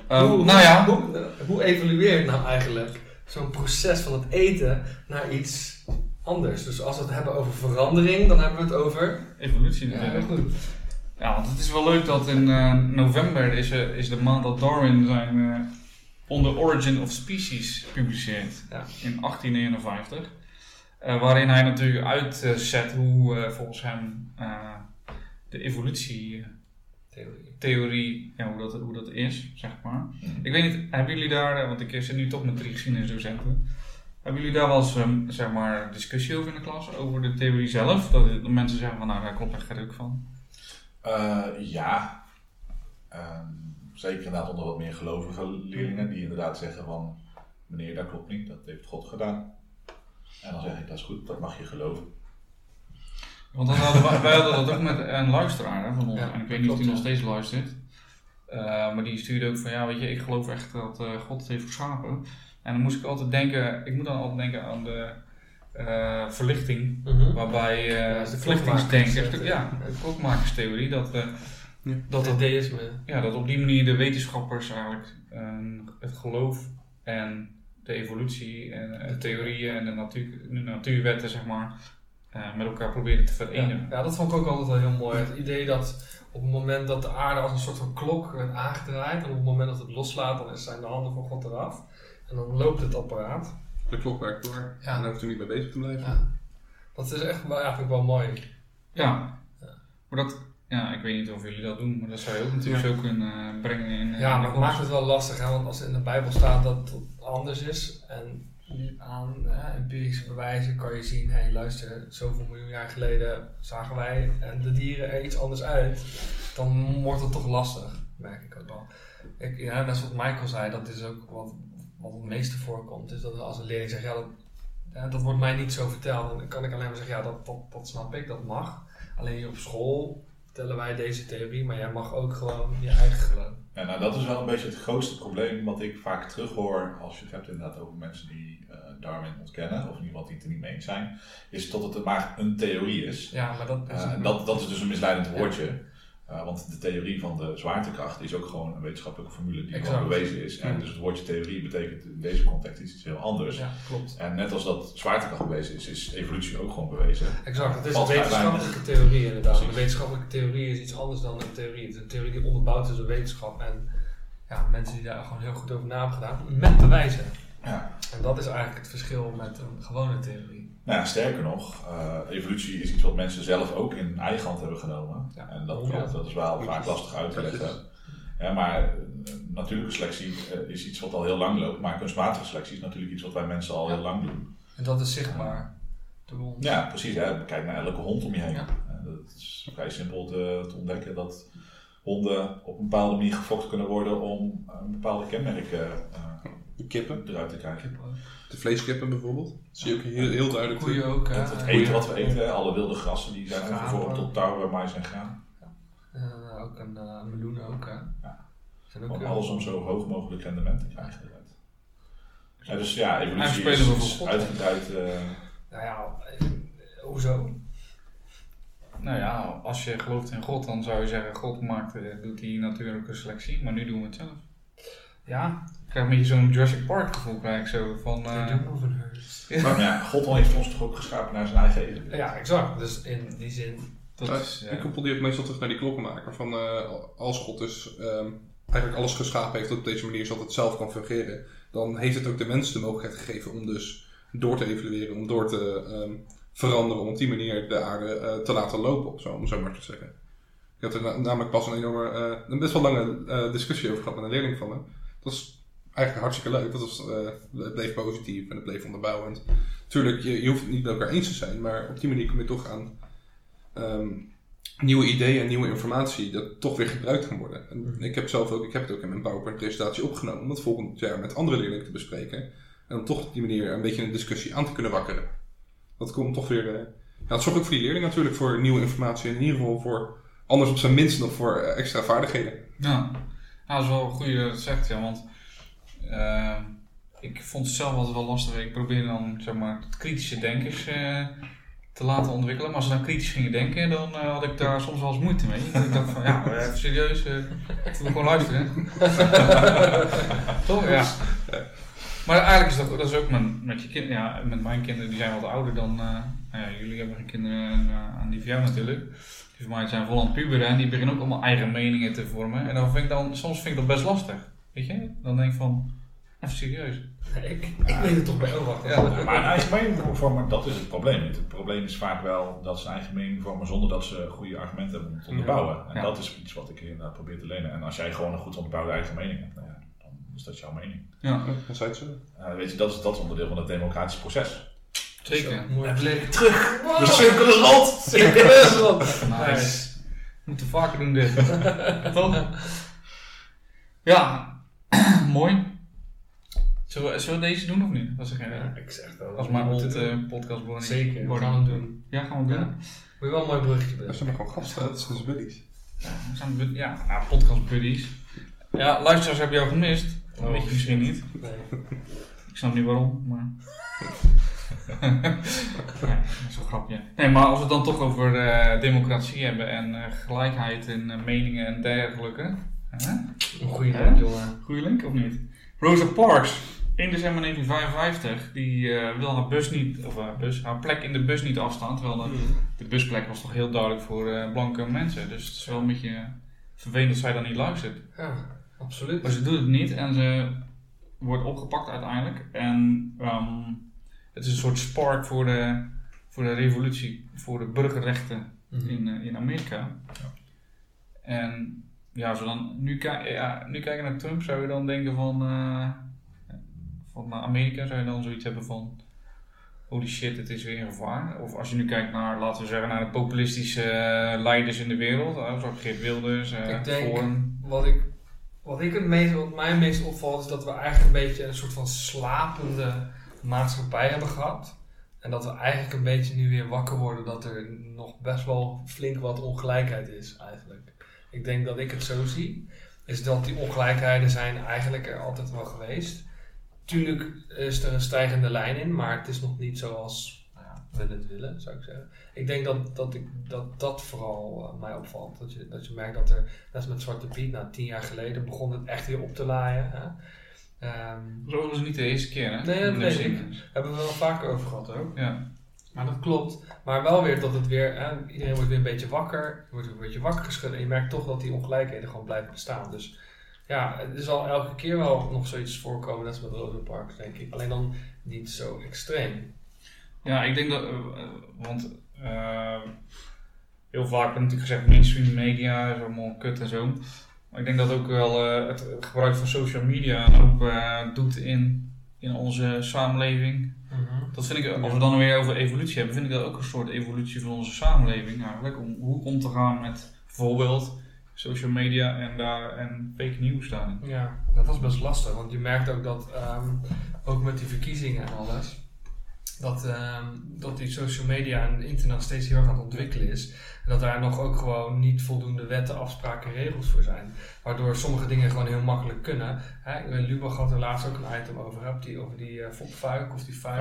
Ehm, Hoe- nou ja, Hoe, hoe evolueert nou eigenlijk zo'n proces van het eten naar iets anders? Dus als we het hebben over verandering, dan hebben we het over... evolutie Ja, natuurlijk. goed. Ja, want het is wel leuk dat in eh, november is, is de maand dat Darwin zijn eh, On the Origin of Species publiceert. Ja. In 1851. Eh, waarin hij natuurlijk uitzet hoe volgens hem de evolutietheorie, Theorie. ja, hoe, dat, hoe dat is, zeg maar. Ik weet niet, hebben jullie daar, want ik zit nu toch met drie geschiedenisdocenten. Hebben jullie daar wel eens, ehm, zeg maar, discussie over in de klas? Over de theorie zelf? Dat, dat mensen zeggen van, nou, daar klopt echt geen ruk van. Eh, ja. Ehm, zeker inderdaad onder wat meer gelovige leerlingen die inderdaad zeggen van meneer, dat klopt niet, dat heeft God gedaan. En dan zeg ik, dat is goed, dat mag je geloven. Want dat hadden wij, wij hadden dat ook met een luisteraar hè, van ons. Ja, en ik weet niet of die nog steeds luistert. Eh, maar die stuurde ook van ja, weet je, ik geloof echt dat eh, God het heeft geschapen. En dan moest ik altijd denken, ik moet dan altijd denken aan de eh, verlichting. Mhm. Waarbij eh Ja, is de de- ja, de klokmakerstheorie, dat, eh, Ja. dat, Dat ja, dat op die manier de wetenschappers eigenlijk eh, het geloof en de evolutie en eh, de theorieën en de, natuur, de natuurwetten, zeg maar, eh, met elkaar proberen te Ja. verenigen. ja, dat vond ik ook altijd wel heel mooi. Het idee dat op het moment dat de aarde als een soort van klok werd aangedraaid, en op het moment dat het loslaat, dan zijn de handen van God eraf. En dan loopt het apparaat. De klok werkt door. Ja. En daar hoeft u niet mee bezig te blijven. Ja. Dat is echt wel, eigenlijk wel mooi. Ja. Ja. Maar dat, ja, ik weet niet of jullie dat doen, maar dat zou je ook natuurlijk zo kunnen eh, brengen in. eh, Ja, maar het maakt het wel lastig, hè? want als in de Bijbel staat dat het anders is en aan hè, empirische bewijzen kan je zien, hé hey, luister, zoveel miljoen jaar geleden zagen wij en de dieren er iets anders uit, dan wordt het toch lastig, merk ik ook wel. Ik, ja, dat is wat Michael zei, dat is ook wat, wat het meeste voorkomt, is dat als een leerling zegt, ja, dat, ja, dat wordt mij niet zo verteld, dan kan ik alleen maar zeggen, ja, dat, dat, dat snap ik, dat mag. Alleen hier op school vertellen wij deze theorie, maar jij mag ook gewoon je eigen geloof. Ja, nou, dat is wel een beetje het grootste probleem wat ik vaak terughoor als je het hebt inderdaad over mensen die eh, Darwin ontkennen, of geval die het er niet mee eens zijn, is dat het maar een theorie is. Ja, maar dat is Eh, en dat, dat is dus een misleidend woordje. Eh, want de theorie van de zwaartekracht is ook gewoon een wetenschappelijke formule die Exact. gewoon bewezen is. En Ja. dus het woordje theorie betekent in deze context iets heel anders. Ja, klopt. En net als dat zwaartekracht bewezen is, is evolutie ook gewoon bewezen. Exact, het is een wetenschappelijke theorie inderdaad. Precies. Een wetenschappelijke theorie is iets anders dan een theorie. Het is een theorie die onderbouwd is door wetenschap en ja, mensen die daar gewoon heel goed over na hebben gedaan, met bewijzen. Ja. En dat is eigenlijk het verschil met een gewone theorie. Nou ja, sterker nog, eh, evolutie is iets wat mensen zelf ook in eigen hand hebben genomen. Ja. En dat, Ja. dat is wel vaak lastig uit te leggen. Ja, maar eh, natuurlijke selectie eh, is iets wat al heel lang loopt, maar kunstmatige selectie is natuurlijk iets wat wij mensen al heel lang doen. En dat is zichtbaar. Ja, precies. Hè. Kijk naar elke hond om je heen. Dat is vrij simpel te, te ontdekken dat honden op een bepaalde manier gefokt kunnen worden om een bepaalde kenmerken eh, De kippen. eruit te krijgen. De vleeskippen bijvoorbeeld. Dat zie je ook heel, heel duidelijk. Koeien ook. hè. Het, eten wat we eten, alle wilde grassen, die zijn gevormd tot tarwe, mais en graan. Eh, ook een uh, meloen ook, hè. Ja. Zijn ook, alles om zo hoog mogelijk rendement te krijgen. Ja, dus ja, evolutie spelen is, is uitgebreid. eh, Nou ja, eh, hoezo? Nou ja, als je gelooft in God, dan zou je zeggen, God maakt, eh, doet die natuurlijke selectie, maar nu doen we het zelf. Ja, ik krijg een beetje zo'n Jurassic Park gevoel krijg ik zo van... Eh, herds. maar ja, God heeft ons toch ook geschapen naar zijn eigen evenbeeld. Ja, exact. Dus in die zin. dat Ja, is, Ik ja. koppel die ook meestal terug naar die klokkenmaker. Van, eh, als God dus ehm, eigenlijk alles geschapen heeft op deze manier, zodat het zelf kan fungeren, dan heeft het ook de mens de mogelijkheid gegeven om dus door te evalueren, om door te ehm, veranderen, om op die manier de aarde eh, te laten lopen, of zo, om zo maar te zeggen. Ik had er na- namelijk pas een enorme, eh, een best wel lange eh, discussie over gehad met een leerling van me. Dat was eigenlijk hartstikke leuk. Dat was, eh, het bleef positief en het bleef onderbouwend. Tuurlijk, je, je hoeft het niet met elkaar eens te zijn, maar op die manier kom je toch aan ehm, nieuwe ideeën en nieuwe informatie dat toch weer gebruikt kan worden. En Mhm. ik heb zelf ook, ik heb het ook in mijn PowerPoint-presentatie opgenomen om het volgend jaar met andere leerlingen te bespreken. En om toch op die manier een beetje een discussie aan te kunnen wakkeren. Dat komt toch weer. eh, ja, het zorgt ook voor die leerling natuurlijk voor nieuwe informatie en in ieder geval voor, anders op zijn minst nog voor eh, extra vaardigheden. Ja, Ja, dat is wel goed dat je dat zegt, ja, want eh, ik vond het zelf altijd wel lastig. Ik probeerde dan, zeg maar, het kritische denkers eh, te laten ontwikkelen. Maar als ze dan kritisch gingen denken, dan eh, had ik daar soms wel eens moeite mee. Want ik dacht van, ja, even serieus, ik wil gewoon luisteren. Toch? Ja. Maar eigenlijk is dat, dat is ook met, met je kinderen, ja, met mijn kinderen, die zijn wat ouder dan, nou ja, jullie hebben geen kinderen en, aan die van jou natuurlijk. Die van mij zijn vol aan het puberen en die beginnen ook allemaal eigen meningen te vormen. En dan vind ik dan, soms vind ik dat best lastig. Weet je? Dan denk ik van, even serieus. Ik, ik weet het toch bij oh, wacht. Ja, Ja, maar een eigen mening vormen, dat is het probleem niet. Het probleem is vaak wel dat ze een eigen mening vormen zonder dat ze goede argumenten hebben om te onderbouwen. En Ja. dat is iets wat ik inderdaad probeer te lenen. En als jij gewoon een goed onderbouwde eigen mening hebt, nou ja, dan is dat jouw mening. Ja, dan zei het zo. Nou, weet je, dat is, dat is onderdeel van het democratisch proces. Zeker. Mooi blik. Terug! De cirkel is rond! Cirkel is rond. Nice. We moeten vaker doen dit. Toch? Ja, mooi. Zullen we, zullen we deze doen of niet? Wat zeg jij? Ja, ik zeg dat. Als mijn old eh podcast Bonnie. Zeker, we gaan het doen. Ja, gaan we doen. Ja. Moet je wel een mooi bruggetje Dat brengen. zijn gewoon gasten, dat zijn dus buddies. We zijn bu- ja, nou, podcast buddies. Ja, luisteraars heb je al gemist. Dat Oh. weet je misschien niet. Nee. Ik snap niet waarom, maar... is een grapje. Nee, maar als we het dan toch over eh, democratie hebben en eh, gelijkheid in eh, meningen en dergelijke. Een goede naam, jongen. Goeie link of niet? Rosa Parks, 1 december 1955, die wil haar bus niet, of haar, bus, haar plek in de bus niet afstaan. Terwijl de, de busplek was toch heel duidelijk voor blanke mensen. Dus het is wel een beetje vervelend dat zij dan niet luistert. Ja, absoluut. Maar ze doet het niet en ze wordt opgepakt uiteindelijk. En ehm, het is een soort spark voor de, voor de revolutie, voor de burgerrechten Mhm. in, eh, in Amerika. En ja, als we dan nu, ja, nu kijken naar Trump, zou je dan denken van, eh, van naar Amerika, zou je dan zoiets hebben van, holy shit, het is weer een gevaar. Of als je nu kijkt naar, laten we zeggen, naar de populistische eh, leiders in de wereld, uh, zoals Geert Wilders, eh Ik denk- Forum. Wat ik, wat ik het meest, wat mij het meest opvalt, is dat we eigenlijk een beetje een soort van slapende maatschappij hebben gehad. En dat we eigenlijk een beetje nu weer wakker worden dat er nog best wel flink wat ongelijkheid is eigenlijk. Ik denk dat ik het zo zie, is dat die ongelijkheden zijn eigenlijk er altijd wel geweest. Tuurlijk is er een stijgende lijn in, maar het is nog niet zoals nou ja, we het willen, zou ik zeggen. Ik denk dat dat, ik, dat, dat vooral eh, mij opvalt. Dat je, dat je merkt dat er, net als met Zwarte Piet, na tien jaar geleden begon het echt weer op te laaien. Hè? Ehm, Dat is overigens niet de eerste keer, hè? Nee, dat weet ik. hebben we wel vaker over gehad ook. Ja. Maar dat klopt. Maar wel weer dat het weer, iedereen wordt weer een beetje wakker. Wordt weer een beetje wakker geschud. En je merkt toch dat die ongelijkheden gewoon blijven bestaan. Dus ja, het zal elke keer wel nog zoiets voorkomen. Net als met Rosa Parks, denk ik. Alleen dan niet zo extreem. Ja, ik denk dat, eh, want eh, heel vaak wordt natuurlijk gezegd mainstream media is allemaal kut en zo. Maar ik denk dat ook wel eh, het gebruik van social media ook eh, doet in, in onze samenleving. Dat vind ik, als we dan weer over evolutie hebben, vind ik dat ook een soort evolutie van onze samenleving eigenlijk. Om hoe om te gaan met bijvoorbeeld social media en daar en fake news daarin. Ja, dat was best lastig. Want je merkt ook dat, ehm, ook met die verkiezingen en alles. dat, ehm, dat die social media en internet steeds heel erg aan het ontwikkelen is. En dat daar nog ook gewoon niet voldoende wetten, afspraken, regels voor zijn. Waardoor sommige dingen gewoon heel makkelijk kunnen. Hè, Lubach had er laatst ook een item over, hè, die, over die uh, Fuik of die Fuik.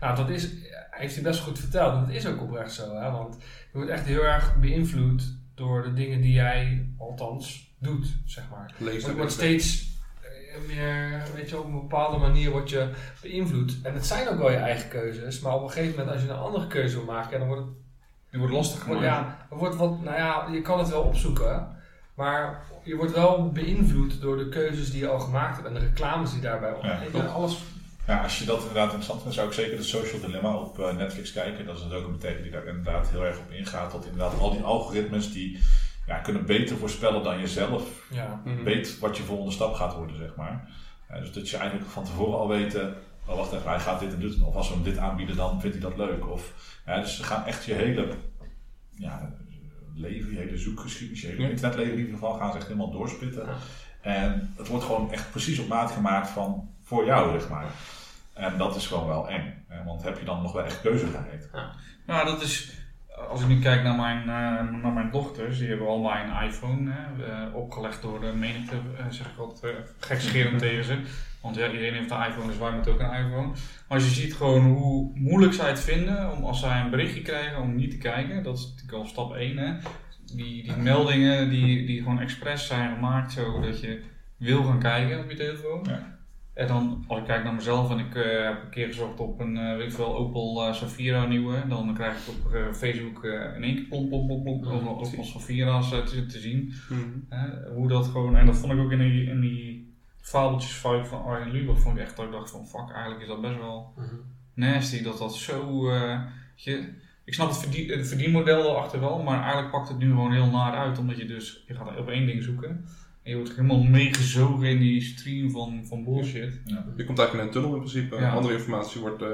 Nou, dat is, heeft hij best goed verteld. En dat is ook oprecht zo. Hè, want je wordt echt heel erg beïnvloed door de dingen die jij althans doet, zeg maar. Lezen. Het wordt steeds eh, meer, weet je, op een bepaalde manier word je beïnvloed. En het zijn ook wel je eigen keuzes, maar op een gegeven moment als je een andere keuze wil maken, dan wordt het Die wordt lastig wordt, gemaakt. ja, er wordt wat, nou ja, je kan het wel opzoeken, maar je wordt wel beïnvloed door de keuzes die je al gemaakt hebt en de reclames die daarbij op. Ja, je, alles. Ja, als je dat inderdaad interessant vindt, zou ik zeker de Social Dilemma op eh, Netflix kijken. Dat is een documentaire die daar inderdaad heel erg op ingaat. Dat inderdaad al die algoritmes die ja, kunnen beter voorspellen dan je zelf Ja. Mhm. weet wat je volgende stap gaat worden, zeg maar. Eh, dus dat je eigenlijk van tevoren al weet, eh, oh wacht even, hij gaat dit en dit. Of als we hem dit aanbieden, dan vindt hij dat leuk. Of, ja, dus ze gaan echt je hele ja, leven, je hele zoekgeschiedenis, je hele Ja. internetleven in ieder geval, gaan ze echt helemaal doorspitten. Ja. En het wordt gewoon echt precies op maat gemaakt van voor jou, zeg maar. En dat is gewoon wel eng. Hè? Want heb je dan nog wel echt keuzevrijheid? Nou, dat is, als ik nu kijk naar mijn, eh, naar mijn dochters, die hebben allemaal een iPhone, hè, eh, opgelegd door de menigte, eh, zeg ik wat uh, gekscherend tegen ze. Want ja, iedereen heeft een iPhone, dus wij moeten ook een iPhone. Maar als je ziet gewoon hoe moeilijk zij het vinden om als zij een berichtje krijgen om niet te kijken, dat is natuurlijk al stap 1 hè. Die, die meldingen die, die gewoon expres zijn gemaakt zodat je wil gaan kijken op je telefoon. Ja. En dan, als ik kijk naar mezelf en ik eh, heb een keer gezocht op een, eh, weet ik veel, Opel eh, Safira nieuwe, dan krijg ik op Facebook in één keer plop, plop, plop, Ja, Opel Safira's te, te zien. Hè, hoe dat gewoon, en dat vond ik ook in die, in die fabeltjesfout van Arjen Lubach, vond ik echt dat ik dacht van fuck, eigenlijk is dat best wel nasty dat dat zo. eh, je, ik snap het, verdien, het verdienmodel erachter wel, maar eigenlijk pakt het nu gewoon heel naar uit, omdat je dus je gaat op één ding zoeken. En je wordt helemaal meegezogen in die stream van, van bullshit. Je komt eigenlijk in een tunnel in principe. Ja. Andere informatie wordt, eh,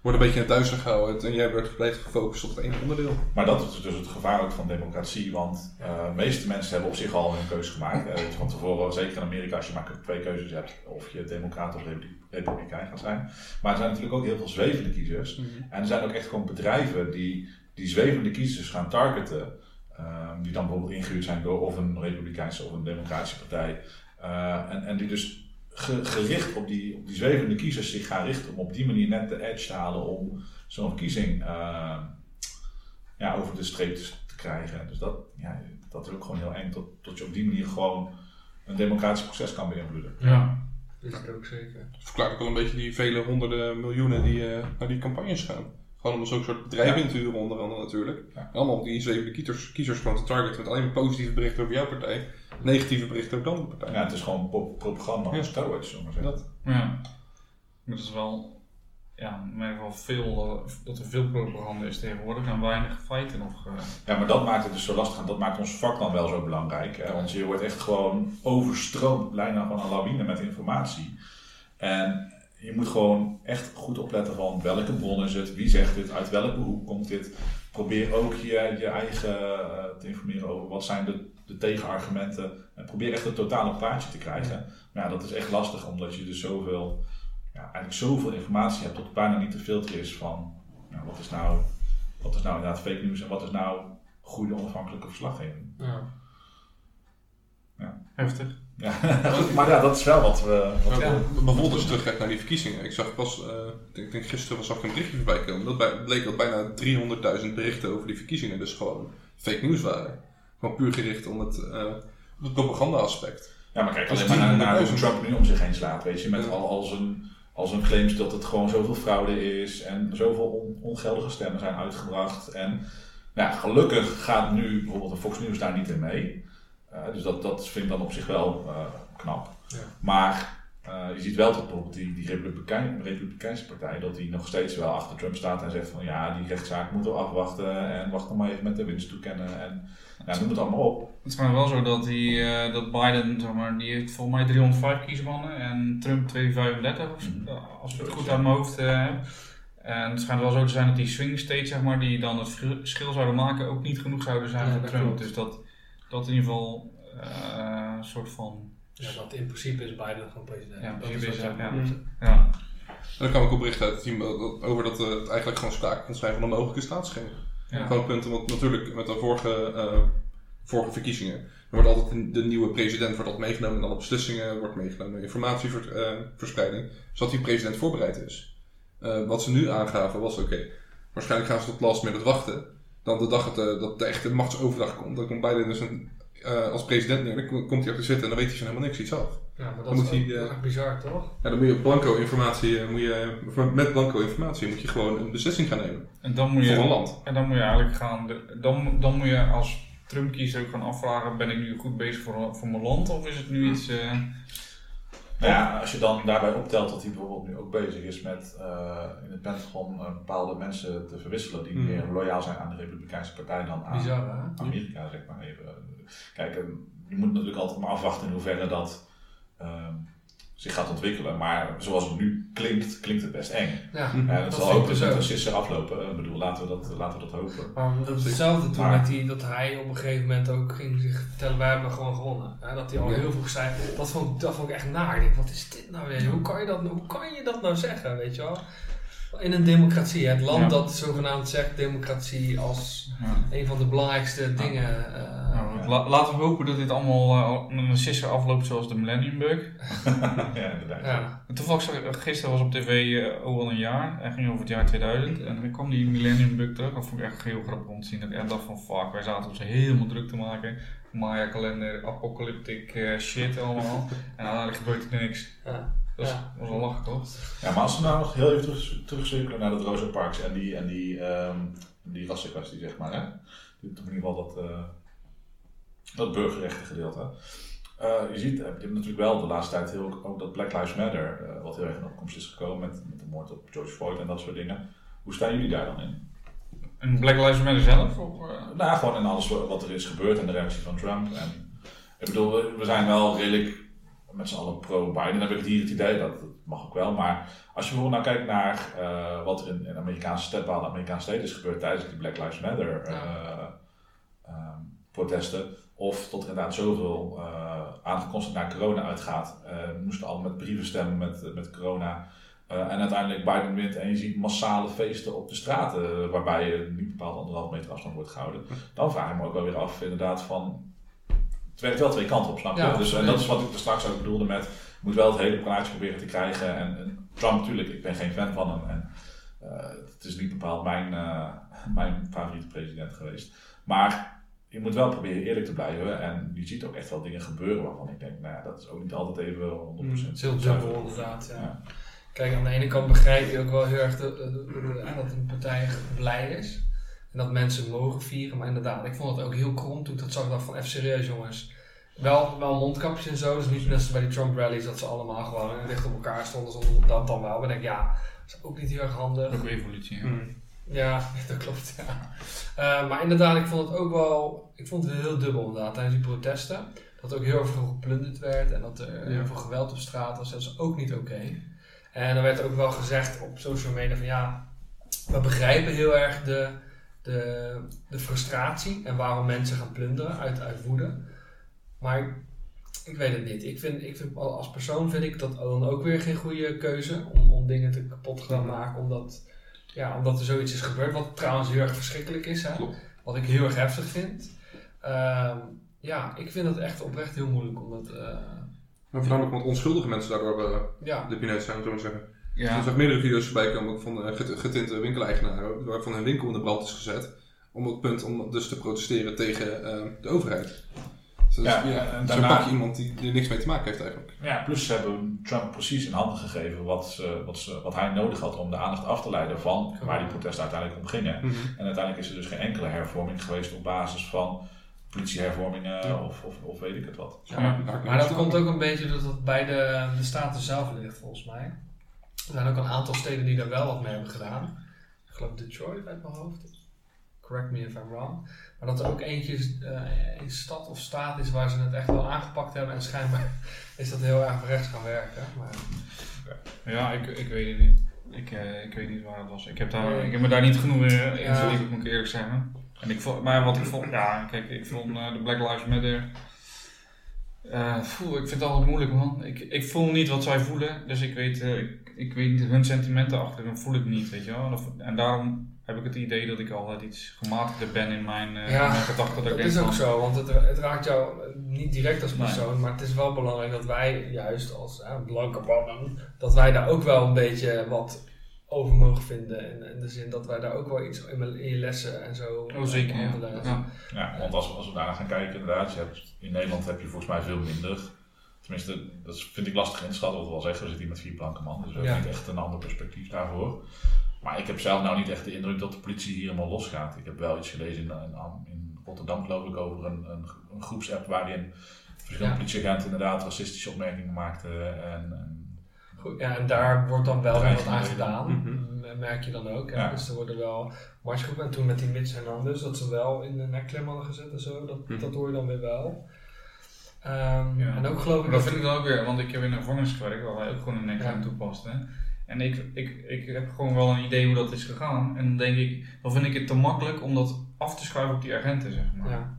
wordt een beetje in het duister gehouden. En jij wordt blijft gefocust op het ene onderdeel. Maar dat is dus het gevaar ook van democratie, want eh, de meeste mensen hebben op zich al hun keuze gemaakt. Eh, van tevoren, zeker in Amerika, als je maar twee keuzes hebt, of je democraat of republi- republikein gaat zijn. Maar er zijn natuurlijk ook heel veel zwevende kiezers. En er zijn ook echt gewoon bedrijven die die zwevende kiezers gaan targeten. ehm, die dan bijvoorbeeld ingehuurd zijn door of een republikeinse of een democratische partij. Eh, en, en die dus ge- gericht op die, op die zwevende kiezers zich gaan richten om op die manier net de edge te halen om zo'n verkiezing eh, ja, over de streep te, te krijgen. Dus dat, ja, dat is ook gewoon heel eng, tot, tot je op die manier gewoon een democratisch proces kan beïnvloeden. Ja. Dat is het ook zeker. Dat verklaart ook wel een beetje die vele honderden miljoenen die eh, naar die campagnes gaan. Gewoon om zo'n soort bedrijven Ja. in te huren onder andere natuurlijk. Allemaal om die zwevende kiezers, kiezers gewoon te targeten met alleen maar positieve berichten over jouw partij. Negatieve berichten over de andere partij. Ja, het is gewoon pro- propaganda Ja. steroids, zullen maar zeggen. Dat. Ja. Maar dat is wel, ja, in ieder geval veel, eh, dat er veel propaganda is tegenwoordig en weinig feiten nog. eh. Ja, maar dat maakt het dus zo lastig en dat maakt ons vak dan wel zo belangrijk. Hè? Want je wordt echt gewoon overstroomd, bijna gewoon een lawine met informatie. En je moet gewoon echt goed opletten van welke bron is het, wie zegt dit, uit welke hoek komt dit. Probeer ook je, je eigen eh, te informeren over wat zijn de, de tegenargumenten. En probeer echt het totale plaatje te krijgen. Maar ja, dat is echt lastig omdat je dus zoveel, ja, eigenlijk zoveel informatie hebt dat het bijna niet te filteren is van nou, wat, is nou, wat is nou inderdaad fake news en wat is nou goede onafhankelijke verslaggeving. Ja. Heftig. Ja, maar ja, dat is wel wat we. Wat Ja, Bijvoorbeeld als je terugkijkt naar die verkiezingen. Ik zag pas, eh, ik denk, ik denk gisteren was ook een berichtje voorbij komen. Dat bij, bleek dat bijna 300.000 berichten over die verkiezingen dus gewoon fake news waren. Gewoon puur gericht om het, op het propaganda aspect. ja, maar kijk alleen maar naar, hoe 300.000. Trump nu om zich heen slaat, weet je, met Ja. al, al, zijn, al zijn claims dat het gewoon zoveel fraude is en zoveel on- ongeldige stemmen zijn uitgebracht. En nou ja, gelukkig gaat nu bijvoorbeeld de Fox News daar niet in mee. Eh, dus dat, dat vind ik dan op zich wel eh, knap. Ja. Maar eh, je ziet wel dat bijvoorbeeld die, die Republikein, Republikeinse partij, dat die nog steeds wel achter Trump staat en zegt van ja, die rechtszaak moeten we afwachten en wacht nog maar even met de winst toekennen en ja, noem het allemaal op. Het is maar wel zo dat, die, eh, dat Biden, zeg maar, die heeft volgens mij 305 kiesmannen en Trump 235, of zo, Mhm. als ik het goed uit mijn hoofd heb. En het schijnt wel zo te zijn dat die swing states, zeg maar, die dan het verschil zouden maken, ook niet genoeg zouden zijn Ja, voor Trump. klopt. Dus dat, dat in ieder geval eh, een soort van Ja, want in principe is Biden gewoon president. Ja, Dat is is ja. En dan kwam ik op berichten uit het team dat- over dat eh, het eigenlijk gewoon sprake kon zijn van een mogelijke staatsgreep. Ja. Gewoon punten, want natuurlijk met de vorige, eh, vorige verkiezingen, er wordt altijd de nieuwe president wordt altijd meegenomen in alle beslissingen, wordt meegenomen in informatieverspreiding, zodat die president voorbereid is. Eh, wat ze nu aangaven was, oké, waarschijnlijk gaan ze tot last minute wachten. Dan de dag dat de, dat de echte machtsoverdracht komt, dan komt Biden dus een, eh, als president neer, dan ko- komt hij achter zitten en dan weet hij van helemaal niks iets af. Ja, maar Dan dat moet is hij, ook eh, bizar, toch? Ja, dan moet je blanco informatie, eh, moet je, met blanco informatie moet je gewoon een beslissing gaan nemen. En dan moet Voor een je, land. en dan moet je eigenlijk gaan, de- dan, dan moet je als Trump kiest ook gaan afvragen, ben ik nu goed bezig voor, voor mijn land of is het nu iets... eh, Nou ja, als je dan daarbij optelt dat hij bijvoorbeeld nu ook bezig is met eh, in het Pentagon eh, bepaalde mensen te verwisselen die Hmm. meer loyaal zijn aan de Republikeinse Partij dan aan? Amerika, zeg maar even. Kijk, eh, je moet natuurlijk altijd maar afwachten in hoeverre dat ehm, zich gaat ontwikkelen. Maar zoals het nu klinkt, klinkt het best eng. Ja. Ja, dat zal dus met ook. een sisser aflopen. Ik bedoel, laten we dat, laten we dat hopen. Maar dat is hetzelfde toen Maar- met die, dat hij op een gegeven moment ook ging zich vertellen, wij hebben gewoon gewonnen. Ja, dat hij al Ja. heel veel zei, dat vond, ik- dat vond ik echt naar. Ik denk, wat is dit nou weer? Hoe kan je dat, hoe kan je dat nou zeggen, weet je wel? In een democratie, het land Ja. dat zogenaamd zegt democratie als ja. een van de belangrijkste dingen. eh, Nou, la- laten we hopen dat dit allemaal eh, een sisser afloopt zoals de Millennium Bug. ja, inderdaad. ja. En Toevallig, zag- gisteren was op tv eh, oh al een jaar, hij ging over het jaar 2000 en dan kwam die Millennium Bug terug. Dat vond ik echt heel grappig om te zien. Dat ik echt dacht van fuck, wij zaten ons helemaal druk te maken. Maya kalender, apocalyptic eh, shit allemaal. en uiteindelijk gebeurt er niks. Ja. Dat was, Ja. was wel lachen toch? Ja, maar als we nou nog heel even terug, terugcirkelen naar dat Rosa Parks en die, en die, ehm die rassenkwestie, zeg maar. Hè? In ieder geval dat, eh dat burgerrechten gedeelte. Eh, je ziet, eh, je hebt natuurlijk wel de laatste tijd heel, ook dat Black Lives Matter, eh, wat heel erg in opkomst is gekomen met, met de moord op George Floyd en dat soort dingen. Hoe staan jullie daar dan in? En Black Lives Matter zelf? Of, eh? Nou, gewoon in alles wa- wat er is gebeurd en de reactie van Trump. En, ik bedoel, we- we zijn wel redelijk met z'n allen pro-Biden. Dan heb ik hier het idee, dat, dat mag ook wel. Maar als je bijvoorbeeld nou kijkt naar eh, wat er in, in Amerikaanse stad, bepaalde Amerikaanse steden is gebeurd tijdens die Black Lives Matter eh, ehm, protesten. Of tot er inderdaad zoveel uh, aangekondigd naar corona uitgaat. We moesten al met brieven stemmen met, met corona. En uiteindelijk Biden wint en je ziet massale feesten op de straten, waarbij je niet bepaald anderhalf meter afstand wordt gehouden. Dan vraag ik me ook wel weer af, inderdaad, van. Het werkt wel twee kanten op, snap je? Ja, dus, en dat is wat ik er straks ook bedoelde met. Je moet wel het hele plaatje proberen te krijgen. En, en Trump, natuurlijk, ik ben geen fan van hem. En, uh, het is niet bepaald mijn, uh, mijn favoriete president geweest. Maar je moet wel proberen eerlijk te blijven. En je ziet ook echt wel dingen gebeuren waarvan ik denk, nou ja, dat is ook niet altijd even 100%. Mm, het is heel dubbel inderdaad, ja. Ja. Kijk, aan de ene kant begrijp je ook wel heel erg de- de- de- dat een partij blij is. En dat mensen mogen vieren. Maar inderdaad, ik vond het ook heel krom toen ik dat zag. Ik dacht van, even serieus jongens. Wel, wel mondkapjes en zo. Dus niet net bij die Trump rallies dat ze allemaal gewoon dicht op elkaar stonden. Zonder dat dan wel. Maar ik denk, ja, dat is ook niet heel erg handig. Ook evolutie. Ja. Mm. Ja, dat klopt. Ja. Eh, maar inderdaad, ik vond het ook wel. Ik vond het heel dubbel inderdaad tijdens die protesten. Dat ook heel veel geplunderd werd en dat er heel veel geweld op straat was. Dat is ook niet oké. En er werd ook wel gezegd op social media van ja, we begrijpen heel erg de, de, de frustratie en waarom mensen gaan plunderen uit, uit woede. Maar ik weet het niet. Ik vind, ik vind, als persoon vind ik dat dan ook weer geen goede keuze om, om dingen te kapot te gaan maken. Omdat, ja, omdat er zoiets is gebeurd. Wat trouwens heel erg verschrikkelijk is. Hè? Wat ik heel erg heftig vind. Ehm, ja, ik vind het echt oprecht heel moeilijk. Omdat, eh, Maar voornamelijk omdat onschuldige mensen daardoor uh, ja, de pineut zijn, om zo maar te zeggen. Ja. Er zijn meerdere video's voorbij komen ook van get- getinte winkeleigenaren, waarvan hun winkel in de brand is gezet. Om het punt om dus te protesteren tegen uh, de overheid. Dus Ja, ja, en zo daarna- pak je iemand die er niks mee te maken heeft eigenlijk. Ja, plus ze hebben Trump precies in handen gegeven wat, ze, wat, ze, wat hij nodig had om de aandacht af te leiden van waar die protesten uiteindelijk om gingen. En uiteindelijk is er dus geen enkele hervorming geweest op basis van politiehervormingen Ja. of, of, of weet ik het wat. Ja, Ja. Maar dat komt ook een beetje doordat het bij de, de staten zelf ligt, volgens mij. Er zijn ook een aantal steden die daar wel wat mee hebben gedaan. Ik geloof Detroit uit mijn hoofd. Correct me if I'm wrong. Maar dat er ook eentje eh, een stad of staat is waar ze het echt wel aangepakt hebben. En schijnbaar is dat heel erg rechts gaan werken. Maar, Ja, ik, ik weet het niet. Ik, eh, ik weet niet waar het was. Ik heb, daar, ik heb me daar niet genoeg in in Ja. moet ik eerlijk zeggen. En ik vond, maar wat ik vond, ja, kijk, ik vond eh, de Black Lives Matter. Eh, poeh, ik vind het altijd moeilijk man. Ik, ik voel niet wat zij voelen, dus ik weet, eh, ik, ik weet niet hun sentimenten achter, dan voel ik niet, weet je wel. En daarom heb ik het idee dat ik altijd iets gematigder ben in mijn, eh, Ja, in mijn gedachten. Dat, is ook van, zo, want het, het raakt jou niet direct als Nee. persoon, maar het is wel belangrijk dat wij, juist als blanke mannen, dat wij daar ook wel een beetje wat over mogen vinden. In, in de zin dat wij daar ook wel iets in, in je lessen en zo Oh zeker, ja. ja. Ja, want als, als we daar gaan kijken, inderdaad, je hebt, in Nederland heb je volgens mij veel minder. Tenminste, dat is- vind ik lastig in te schatten. Wat we wel zeggen, we zitten hier met vier blanke mannen, dus we Ja. hebben niet echt een ander perspectief daarvoor. Maar ik heb zelf nou niet echt de indruk dat de politie hier helemaal losgaat. Ik heb wel iets gelezen in, in, in Rotterdam, geloof ik, over een, een, een groepsapp waarin verschillende Ja. politieagenten inderdaad racistische opmerkingen maakten. En, en Goed, ja, en daar wordt dan wel wat aan gedaan, Mhm. m- merk je dan ook. Ja. Dus er worden wel marchgroepen, en toen met die Mitch Hernandez, dat ze wel in de nekklem hadden gezet en zo, dat, Mhm. dat hoor je dan weer wel. Ehm, Ja. En ook geloof ik dat vind ik dan ook weer, want ik heb in een gevangenis gewerkt waar wij ook gewoon een nekklem Ja. toepasten. En ik, ik, ik heb gewoon wel een idee hoe dat is gegaan. En dan denk ik, dan vind ik het te makkelijk om dat af te schuiven op die agenten, zeg maar. ja.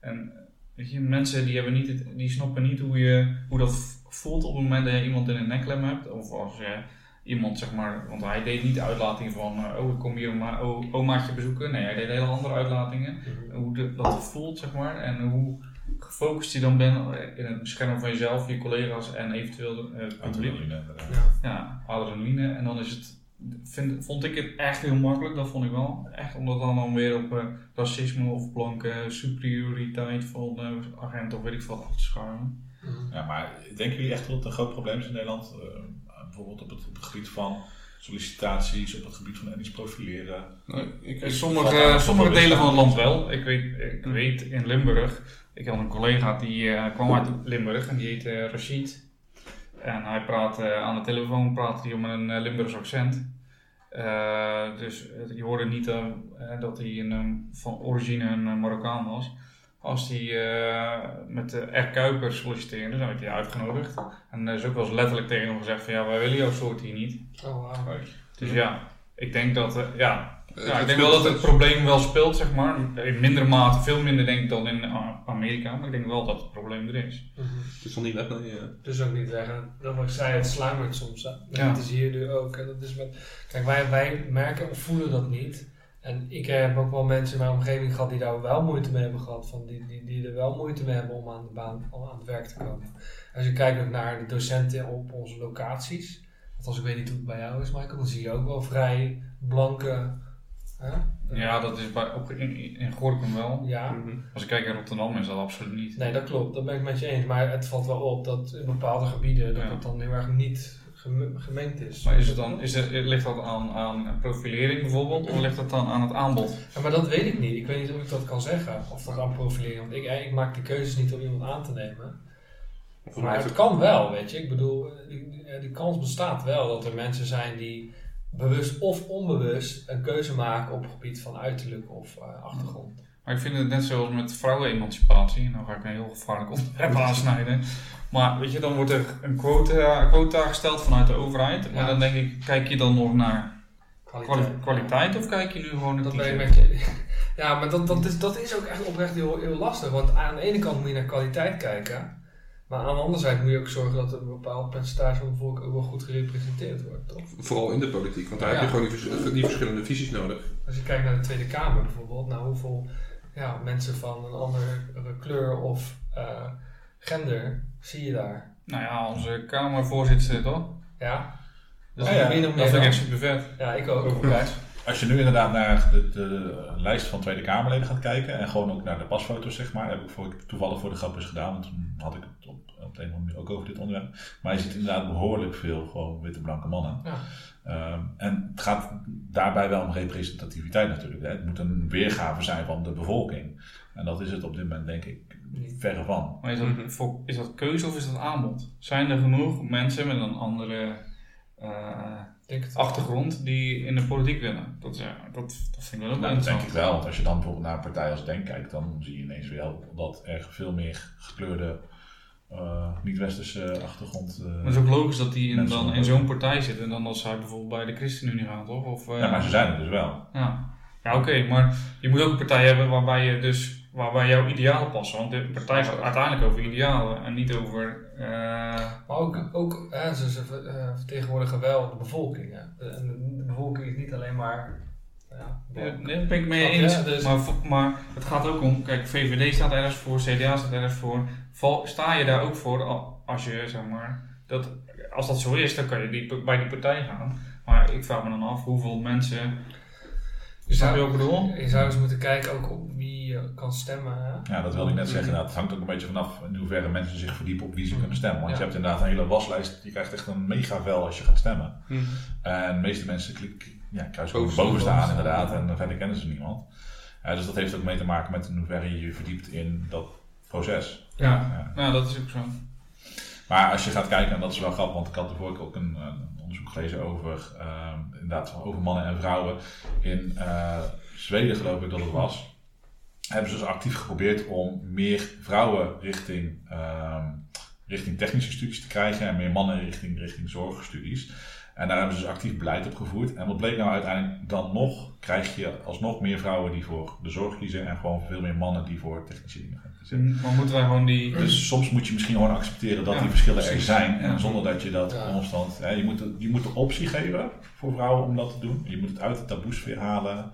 En weet je, mensen die, hebben niet het, die snappen niet hoe, je, hoe dat voelt op het moment dat je iemand in een nekklem hebt. Of als je iemand, zeg maar, want hij deed niet uitlatingen van, eh, oh ik kom hier oma, o- omaatje bezoeken. Nee, hij deed hele andere uitlatingen. Mhm. Hoe de, dat voelt, zeg maar. En hoe gefocust je dan bent in het beschermen van jezelf, je collega's en eventueel eh, publiek. adrenaline. Ja. Ja, adrenaline. En dan is het, vind, vond ik het echt heel makkelijk, dat vond ik wel. Echt omdat dan, dan weer op eh, racisme of blanke superioriteit van eh agenten of weet ik wat af te schuiven. Mhm. Ja, maar denken jullie echt dat het een groot probleem is in Nederland? Eh, bijvoorbeeld op het, op het gebied van sollicitaties, op het gebied van etnisch profileren. Nou, ik, sommige, sommige delen van het land wel. Ik weet, ik weet in Limburg, ik had een collega die eh, kwam uit Limburg en die heette eh, Rashid. En hij praat eh, aan de telefoon praatte hij met een Limburgs accent. Eh, dus je hoorde niet dat hij een, van origine een Marokkaan was. Als hij eh, met de R. Kuiper solliciteerde, dan werd hij uitgenodigd. En er is ook wel eens letterlijk tegen hem gezegd van ja, wij willen jouw soort hier niet. Oh, wauw. Dus ja, ik denk dat, eh, ja, eh, ja, het ik denk wel dat het probleem wel speelt, zeg maar. In mindere mate, veel minder denk ik dan in uh, Amerika, maar ik denk wel dat het probleem er is. Mhm. Het is nog niet weg, nee. eh. Dus ook niet zeggen, dat wat ik zei, het sluimert soms. Hè. En Ja. Dat is hier nu ook. En dat is met, kijk, wij, wij merken of voelen dat niet. En ik heb ook wel mensen in mijn omgeving gehad die daar wel moeite mee hebben gehad. Van die, die, die er wel moeite mee hebben om aan, de baan, om aan het werk te komen. Als je kijkt ook naar de docenten op onze locaties. Althans, ik weet niet hoe het bij jou is, Michael. Dan zie je ook wel vrij blanke... Hè? Ja, dat is bij, op, in, in Gorinchem wel. Ja. Als ik kijk in Rotterdam is dat absoluut niet. Nee, dat klopt. Dat ben ik met je eens. Maar het valt wel op dat in bepaalde gebieden dat Ja. het dan heel erg niet gemengd is. Maar is het dan, is het, ligt dat aan, aan profilering bijvoorbeeld, of ligt dat dan aan het aanbod? Ja, maar dat weet ik niet. Ik weet niet of ik dat kan zeggen. Of dat aan profilering. Want ik, ik maak de keuzes niet om iemand aan te nemen. Voor mij Maar het kan wel, weet je. Ik bedoel, eh, die, die- die kans bestaat wel dat er mensen zijn die bewust of onbewust een keuze maken op het gebied van uiterlijk of eh, achtergrond. Maar ik vind het net zoals met vrouwenemancipatie, nou ga ik een heel gevaarlijk onderwerp aansnijden. Maar weet je, dan wordt er een quota, quota gesteld vanuit de overheid. Maar Ja. dan denk ik, kijk je dan nog naar Kwaliteit. kwali- kwaliteit of kijk je nu gewoon naar Dat ben met je. Ja, maar dat, dat, is, dat is ook echt oprecht heel, heel lastig. Want aan de ene kant moet je naar kwaliteit kijken. Maar aan de andere zijde moet je ook zorgen dat er een bepaald percentage van de volk ook wel goed gerepresenteerd wordt, toch? Vooral in de politiek, want daar Ja. heb je gewoon die, vers- die verschillende visies nodig. Als je kijkt naar de Tweede Kamer bijvoorbeeld, naar hoeveel ja, mensen van een andere kleur of eh, gender zie je daar. Nou ja, onze Kamervoorzitter toch? Ja, dat Ja, is ja, min of Dat echt super vet. Ja, ik ook. Overigens. Als je nu inderdaad naar de, de lijst van Tweede Kamerleden gaat kijken en gewoon ook naar de pasfoto's, zeg maar, heb ik voor, toevallig voor de grap eens gedaan, want toen had ik het op, op de een of andere manier ook over dit onderwerp. Maar je ziet inderdaad behoorlijk veel gewoon witte blanke mannen. Ja. Ehm, en het gaat daarbij wel om representativiteit natuurlijk. Hè. Het moet een weergave zijn van de bevolking. En dat is het op dit moment denk ik Niet. verre van. Maar is dat, Mhm. voor- is dat keuze of is dat aanbod? Zijn er genoeg mensen met een andere eh, achtergrond die in de politiek willen? Dat, is, ja, dat, dat vind ik wel ook Nou, dat denk ik wel. Want als je dan bijvoorbeeld naar een partij als Denk kijkt, dan zie je ineens wel dat er veel meer gekleurde, eh, niet-westerse achtergrond. eh, Maar het is ook logisch dat die in, dan in zo'n partij zitten dan als hij bijvoorbeeld bij de ChristenUnie gaat, toch? Of, eh, ja, maar ze zijn er dus wel. Ja, ja oké, maar je moet ook een partij hebben waarbij je dus waarbij jouw idealen passen. Want de partij gaat uiteindelijk over idealen en niet over. eh, Maar ook, ook hè, ze, ze eh, vertegenwoordigen wel de bevolking. Hè. De, en de, de bevolking is niet alleen maar. Ja, Ja, nee, ben ik mee je? eens. Dus- Maar, maar het gaat ook om, kijk, VVD staat ergens voor, CDA staat ergens voor. Val, sta je daar ook voor al- als je, zeg maar, dat, als dat zo is, dan kan je die, bij die partij gaan. Maar ik vraag me dan af hoeveel mensen. je, je zou, ik bedoel? je zou eens moeten kijken ook op wie je kan stemmen. Hè. Ja, dat wilde ik net zeggen. Nou, het hangt ook een beetje vanaf in hoeverre mensen zich verdiepen op wie ze kunnen stemmen. Want Ja. je hebt inderdaad een hele waslijst. Je krijgt echt een mega vel als je gaat stemmen. Mhm. En de meeste mensen klikken, ja, kruisen gewoon Boven- boven staan boven staan, inderdaad. ja. En verder kennen ze niemand. Ja, dus dat heeft ook mee te maken met in hoeverre je je verdiept in dat proces. Ja, Ja. nou dat is ook zo. Maar als je gaat kijken, en dat is wel grappig, want ik had ervoor ook een, een onderzoek gelezen over, ehm, inderdaad, over mannen en vrouwen. In eh, Zweden geloof ik dat het was. Hebben ze dus actief geprobeerd om meer vrouwen richting, ehm, richting technische studies te krijgen en meer mannen richting, richting zorgstudies. En daar hebben ze dus actief beleid op gevoerd. En wat bleek nou uiteindelijk dan nog? Krijg je alsnog meer vrouwen die voor de zorg kiezen en gewoon veel meer mannen die voor technische dingen gaan kiezen. Maar moeten wij gewoon die. Dus soms moet je misschien gewoon accepteren dat Ja, die verschillen er zijn. En zonder dat je dat Ja. constant. Hè, je, moet, de- je moet de optie geven voor vrouwen om dat te doen. Je moet het uit de taboesfeer halen.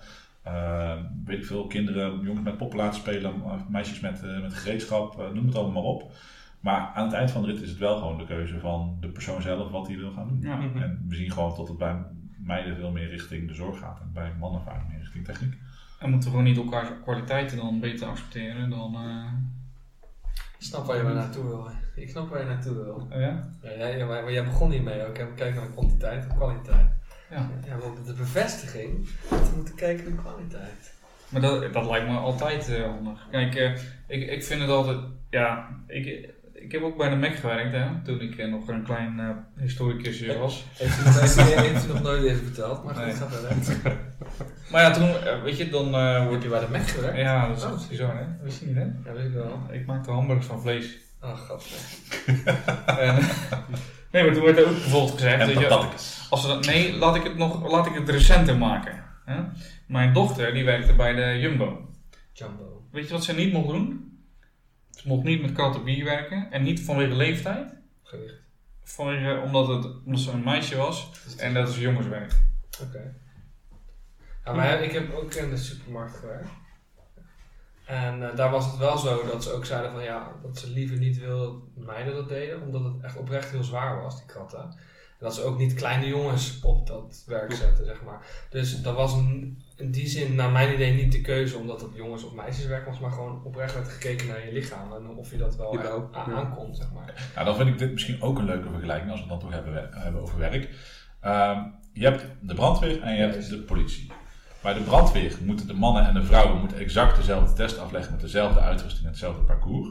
Eh, weet ik veel, kinderen, jongens met poppen laten spelen, eh, meisjes met, eh, met gereedschap, noem het allemaal maar op. Maar aan het eind van de rit is het wel gewoon de keuze van de persoon zelf wat hij wil gaan doen. Ja. Mhm. En we zien gewoon dat het bij meiden veel meer richting de zorg gaat en bij mannen vaak meer richting techniek. En moeten we gewoon niet elkaars kwaliteiten dan beter accepteren dan. eh, Ik snap waar je maar naartoe wil. Ik snap waar je naartoe wil. oh ja? Ja, maar jij begon hiermee ook. hè. We kijken naar kwantiteit en kwaliteit. Ja. Ja, maar op de bevestiging dat we moeten kijken naar kwaliteit. Maar dat, dat lijkt me altijd eh, handig. Kijk, eh, ik, ik vind het altijd. Ja, ik, ik heb ook bij de Mac gewerkt hè, toen ik eh, nog een klein eh historicusje was. Heeft u, nog nooit even verteld, maar goed, Nee. ga verder. Maar ja, toen, weet je, dan eh Heb wordt je bij de Mac gewerkt? Ja, dat is Oh. bizar hè. Wist je niet hè? Ja, weet ik wel. Ik maakte hamburgers van vlees. Oh, grappig. En, nee, maar toen werd er ook bijvoorbeeld gezegd. En weet je. Als we dat, nee, laat ik het nog laat ik het recenter maken. Hè? Mijn dochter die werkte bij de Jumbo. Jumbo. Weet je wat ze niet mocht doen? Ze mocht niet met kratten bier werken en niet vanwege leeftijd. Gewicht. Vanwege, omdat, het, omdat ze een meisje was Dus en dat ze jongenswerk. Oké. Ja, maar ik heb ook in de supermarkt gewerkt. En eh, daar was het wel zo dat ze ook zeiden van ja, dat ze liever niet wilden dat meiden dat deden, omdat het echt oprecht heel zwaar was, die kratten. En dat ze ook niet kleine jongens op dat werk zetten, zeg maar. Dus dat was in die zin, naar mijn idee, niet de keuze omdat het jongens- of meisjeswerk was, maar gewoon oprecht werd gekeken naar je lichaam en of je dat wel Jawel, echt a- ja. aankon, zeg maar. Nou, dan vind ik dit misschien ook een leuke vergelijking als we het dan toch hebben, hebben over werk. Ehm, je hebt de brandweer en je hebt de politie. Bij de brandweer moeten de mannen en de vrouwen moeten exact dezelfde test afleggen met dezelfde uitrusting en hetzelfde parcours.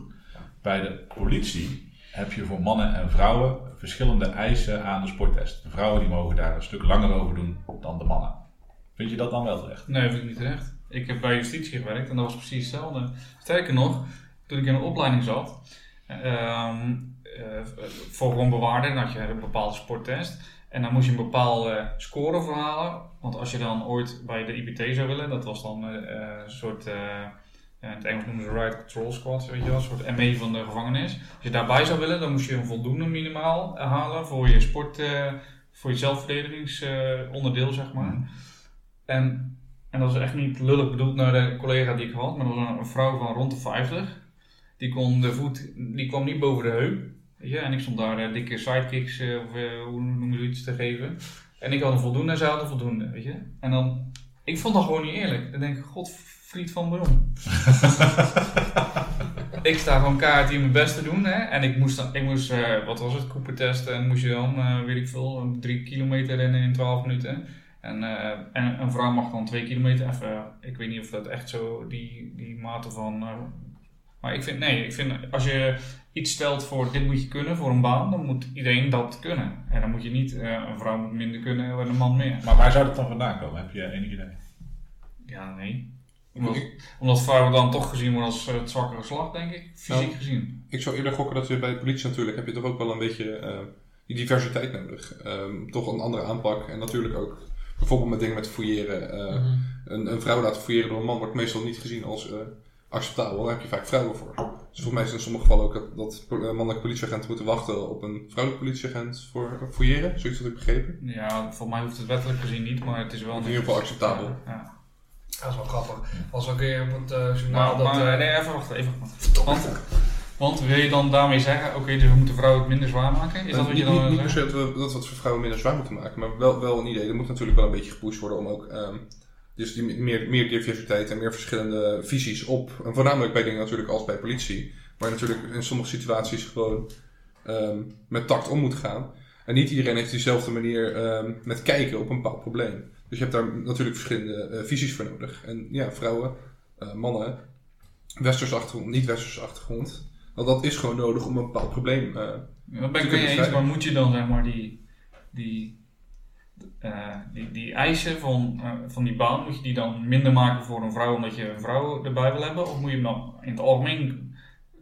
Bij de politie heb je voor mannen en vrouwen verschillende eisen aan de sporttest. De vrouwen die mogen daar een stuk langer over doen dan de mannen. Vind je dat dan wel terecht? Nee, vind ik niet terecht. Ik heb bij justitie gewerkt en dat was precies hetzelfde. Sterker nog, toen ik in een opleiding zat, ehm, eh, voor gewoon bewaarder, had je een bepaalde sporttest. En dan moest je een bepaalde score voor halen. Want als je dan ooit bij de IPT zou willen, dat was dan eh, eh, een soort, ja, in het Engels noemen ze Right Control Squad, weet je wel, een soort ME van de gevangenis. Als je daarbij zou willen, dan moest je een voldoende minimaal eh, halen voor je sport, eh, voor je zelfverdedigingsonderdeel, zeg maar. En, en dat is echt niet lullig bedoeld naar de collega die ik had, maar dat was een, een vrouw van rond de 50. Die kon de voet, die kwam niet boven de heup. Weet je? En ik stond daar eh, dikke sidekicks, of hoe noem je iets, te geven. En ik had een voldoende en zij had een voldoende, weet je. En dan, ik vond dat gewoon niet eerlijk. Dan denk ik, godfried van Bron. ik sta gewoon kaart hier mijn best te doen, hè. En ik moest, dan, ik moest eh, wat was het, Cooper testen. En moest je dan, eh, weet ik veel, drie kilometer rennen in 12 minuten. En, eh, en een vrouw mag dan twee kilometer. Even, ik weet niet of dat echt zo die, die mate van. maar ik vind, nee, ik vind als je iets stelt voor dit moet je kunnen voor een baan, dan moet iedereen dat kunnen. En dan moet je niet, een vrouw moet minder kunnen en een man meer. Maar waar zou dat dan vandaan komen? Heb je enig idee? Ja, nee. Omdat, omdat vrouwen dan toch gezien worden als eh, het zwakkere geslacht, denk ik, fysiek Nou. gezien. Ik zou eerder gokken dat je bij de politie natuurlijk heb je toch ook wel een beetje eh, die diversiteit nodig. Ehm, toch een andere aanpak en natuurlijk ook bijvoorbeeld met dingen met fouilleren. eh, Mhm. een, een vrouw laten fouilleren door een man wordt meestal niet gezien als, eh, acceptabel. Daar heb je vaak vrouwen voor. Dus volgens mij is het in sommige gevallen ook dat, mannelijke politieagenten moeten wachten op een vrouwelijke politieagent voor fouilleren. Zoiets had ik begrepen. Ja, voor mij hoeft het wettelijk gezien niet, maar het is wel... In ieder geval acceptabel. Ja. Dat is wel grappig. Was ook een keer op het eh, journaal Maar, dat... maar eh, nee, even wachten, even wachten. Want, want wil je dan daarmee zeggen, oké, dus we moeten vrouwen het minder zwaar maken? Is dat wat je niet, dan niet, niet per se dat we, dat we het voor vrouwen minder zwaar moeten maken, maar wel, wel een idee. Er moet natuurlijk wel een beetje gepusht worden om ook ehm, dus die, meer, meer diversiteit en meer verschillende visies op. En voornamelijk bij dingen natuurlijk als bij politie, maar natuurlijk in sommige situaties gewoon ehm, met tact om moet gaan. En niet iedereen heeft dezelfde manier ehm, met kijken op een bepaald probleem. Dus je hebt daar natuurlijk verschillende eh, visies voor nodig. En ja, vrouwen, eh, mannen, westerse achtergrond, niet-westerse achtergrond. Want dat is gewoon nodig om een bepaald probleem eh, Ja, Dat ben ik mee eens, maar moet je dan zeg maar die, die, die, die eisen van, van die baan, moet je die dan minder maken voor een vrouw omdat je een vrouw erbij wil hebben? Of moet je hem dan in het algemeen,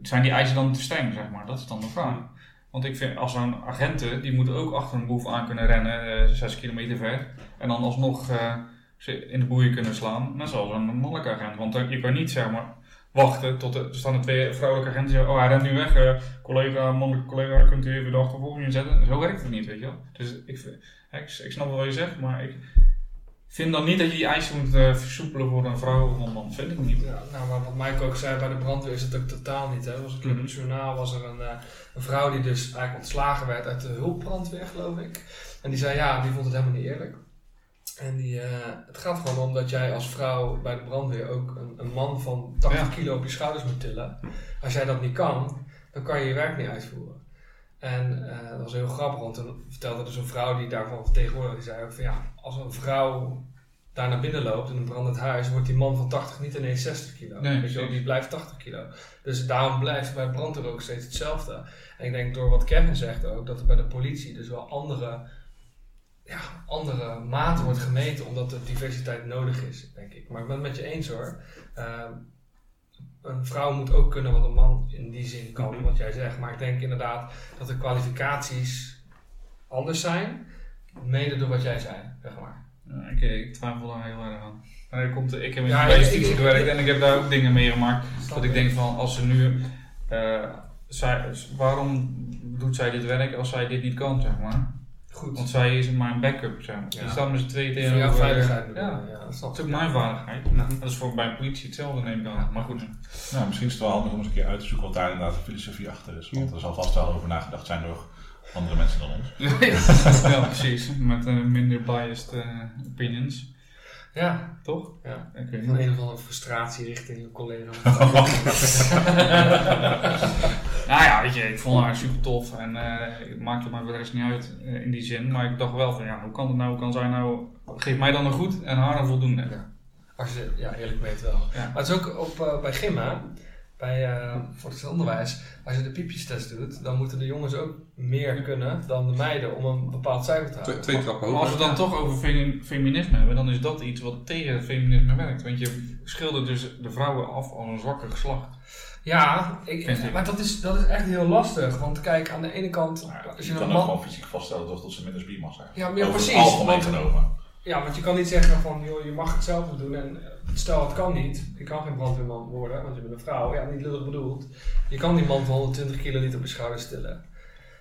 zijn die eisen dan te streng zeg maar? Dat is dan de vraag. Want ik vind, als zo'n agenten, die moeten ook achter een boef aan kunnen rennen, eh, zes kilometer ver. En dan alsnog eh, ze in de boeien kunnen slaan, net zoals een mannelijke agent. Want eh, je kan niet zeg maar wachten tot er, staan er twee vrouwelijke agenten die zeggen, oh hij rent nu weg, collega, mannelijke collega, kunt u even de achtervolging inzetten? Zo werkt het niet, weet je wel. Dus ik, ik, ik snap wel wat je zegt, maar ik vind dan niet dat je die eisen moet eh, versoepelen voor een vrouw of een man. Vind ik niet. Ja, nou, maar wat Mike ook zei, bij de brandweer is het ook totaal niet. Hè. Was een keer het journaal was er een, eh, een vrouw die dus eigenlijk ontslagen werd uit de hulpbrandweer, geloof ik. En die zei, ja, die vond het helemaal niet eerlijk. En die, eh, het gaat gewoon om dat jij als vrouw bij de brandweer ook een, een man van 80 Ja. kilo op je schouders moet tillen. Als jij dat niet kan, dan kan je je werk niet uitvoeren. En dat was heel grappig, want toen vertelde dus een vrouw die daarvan vertegenwoordigde, die zei ook van ja, als een vrouw daar naar binnen loopt in een brandend huis, wordt die man van 80 niet ineens 60 kilo. Nee, Weet je wel, precies. die blijft 80 kilo. Dus daarom blijft bij brandweer ook steeds hetzelfde. En ik denk door wat Kevin zegt ook, dat er bij de politie dus wel andere, ja, andere maten wordt gemeten, omdat er diversiteit nodig is, denk ik. Maar ik ben het met je eens hoor. Ehm, een vrouw moet ook kunnen wat een man in die zin kan, Mhm. wat jij zegt. Maar ik denk inderdaad dat de kwalificaties anders zijn, mede door wat jij zei, zeg maar. Ja, ik, ik twijfel daar heel erg aan. Maar er komt, ik heb in Ja, de ik- justitie ik- gewerkt en ik heb daar ook dingen meegemaakt. Dat ik denk van, als ze nu... eh, zij, waarom doet zij dit werk als zij dit niet kan, zeg maar? Goed. Want zij is maar een backup, zeg maar. Ja. Die staan met z'n tweeën Voor tegenover... jouw veiligheid bedoel Ja, dat is ik. ook mijn veiligheid. Ja. Dat is voor bij een politie hetzelfde, neem ik aan. Maar goed. Nou, misschien is het wel handig om eens een keer uit te zoeken wat daar inderdaad de filosofie achter is. Want er zal vast wel over nagedacht zijn door andere mensen dan ons. ja, precies. Met eh, minder biased eh, opinions. Ja, Toch? ja. Ik weet Van niet. een of andere frustratie richting je collega. Nou ja, weet je, ik vond haar super tof en eh, het maakte mij voor de rest niet uit eh, in die zin. Maar ik dacht wel van, ja, hoe kan het nou, hoe kan zij nou, geef mij dan een goed en haar een voldoende. Ja. Als je, ja, eerlijk weet wel. Ja. Maar het is ook op, eh, bij gym, Bij eh voortgezet onderwijs. Als je de piepjestest doet, dan moeten de jongens ook meer kunnen dan de meiden om een bepaald cijfer te halen. twee trappen Maar als we het dan toch over femi- feminisme hebben, dan is dat iets wat tegen het feminisme werkt. Want je schildert dus de vrouwen af als een zwakker geslacht. Ja, ik, Vind ik. maar dat is, dat is echt heel lastig. Want kijk, aan de ene kant, ja, als je je kan ook gewoon fysiek vaststellen toch, dat ze minder spiermassa hebben. Ja, maar ja, Over het precies, algemeen want- genomen. Ja, want je kan niet zeggen van, joh, je mag hetzelfde doen en eh, stel het kan niet. Je kan geen brandweerman worden, want je bent een vrouw. Ja, niet lullig bedoeld. Je kan die man van 120 kilo niet op je schouder stillen.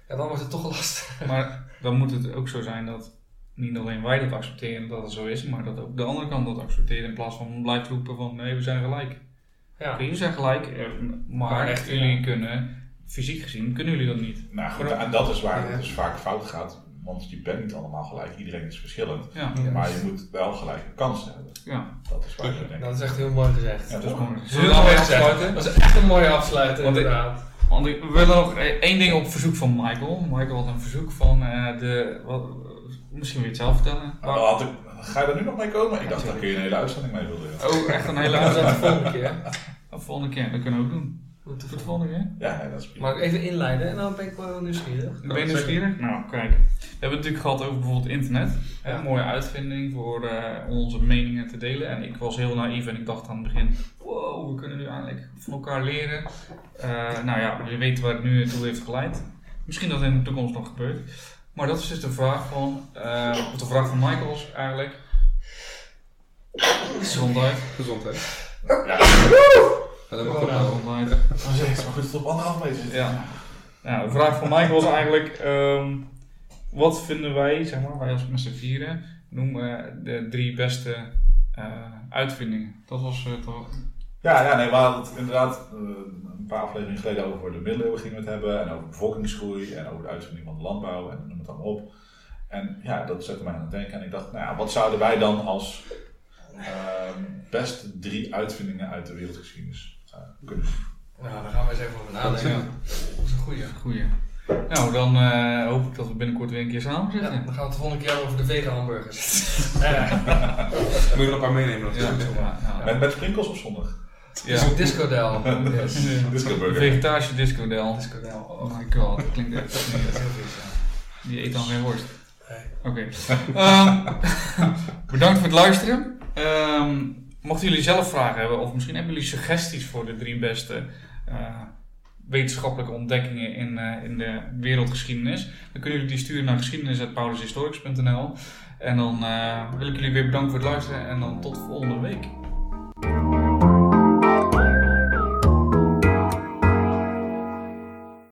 Ja, dan wordt het toch lastig. Maar dan moet het ook zo zijn dat niet alleen wij dat accepteren dat het zo is, maar dat ook de andere kant dat accepteert in plaats van blijft roepen van nee, we zijn gelijk. Ja, Jullie zijn gelijk, maar, Maar echt, jullie ja. kunnen, fysiek gezien, kunnen jullie dat niet. Nou goed, en dat is waar Ja. het dus vaak fout gaat. Want je bent niet allemaal gelijk, iedereen is verschillend. Ja, Ja. Maar je moet wel gelijke kansen hebben. ja. Dat is waar ik denk. dat is echt heel mooi gezegd. Ja, dat is mooi. Heel Zullen we dan mooi afsluiten? Dat is echt een mooie afsluiter, Want ik- inderdaad. Want ik- we willen nog eh, één ding op verzoek van Michael. Michael had een verzoek van eh, de. Wat, misschien wil je het zelf vertellen. Maar dan had ik, ga je er nu nog mee komen? Ik dacht, daar kun je een hele uitzending mee willen doen. Oh, echt een hele dat uitzending. de volgende keer. De volgende keer, dat kunnen we ook doen. Voor de volgen. volgende keer? Ja, dat is prima. Maar even inleiden en dan ben ik wel nieuwsgierig. Ben je nieuwsgierig? Nou, kijk. We hebben het natuurlijk gehad over bijvoorbeeld internet. Ja. Een mooie uitvinding voor eh, onze meningen te delen. En ik was heel naïef en ik dacht aan het begin: wow, we kunnen nu eigenlijk van elkaar leren. Eh, nou ja, je weet waar het nu toe heeft geleid. Misschien dat in de toekomst nog gebeurt. Maar dat is dus de vraag van, eh, of de vraag van Michaels eigenlijk. Gezondheid. Gezondheid. Ja. Dat mag ook wel. Gezondheid. Maar zeg, maar goed, het op anderhalf meter zit. Ja. Nou, de vraag van Mike was eigenlijk: ehm, wat vinden wij, zeg maar, wij als met z'n vieren, noemen de drie beste eh, uitvindingen? Dat was eh, toch. Ja, ja, nee, we hadden het inderdaad eh, een paar afleveringen geleden over de middeleeuwen gingen we het hebben. En over bevolkingsgroei en over de uitvinding van de landbouw en noem het allemaal op. En ja, dat zette mij aan het denken. En ik dacht, nou ja, wat zouden wij dan als ehm beste drie uitvindingen uit de wereldgeschiedenis eh, kunnen Nou, daar gaan we eens even over nadenken. Dat is een goeie. Goeie. Nou, dan eh, hoop ik dat we binnenkort weer een keer samen Ja, zitten. dan gaan we het de volgende keer over de vegan hamburgers. Moet je er een paar meenemen Ja, natuurlijk. ja, ja. Met, met sprinkels of zonder? Ja. Zo'n discodel. Yes. Disco burger. Vegetarische discodel. Discodel. Oh Oh, my god, dat klinkt echt dat is heel vies. Die eet dan geen worst. Nee. Oké. Ehm, bedankt voor het luisteren. Ehm, mochten jullie zelf vragen hebben, of misschien hebben jullie suggesties voor de drie beste eh, wetenschappelijke ontdekkingen in, eh, in de wereldgeschiedenis, dan kunnen jullie die sturen naar geschiedenis.paulushistoricus.nl. En dan eh, wil ik jullie weer bedanken voor het luisteren en dan tot volgende week.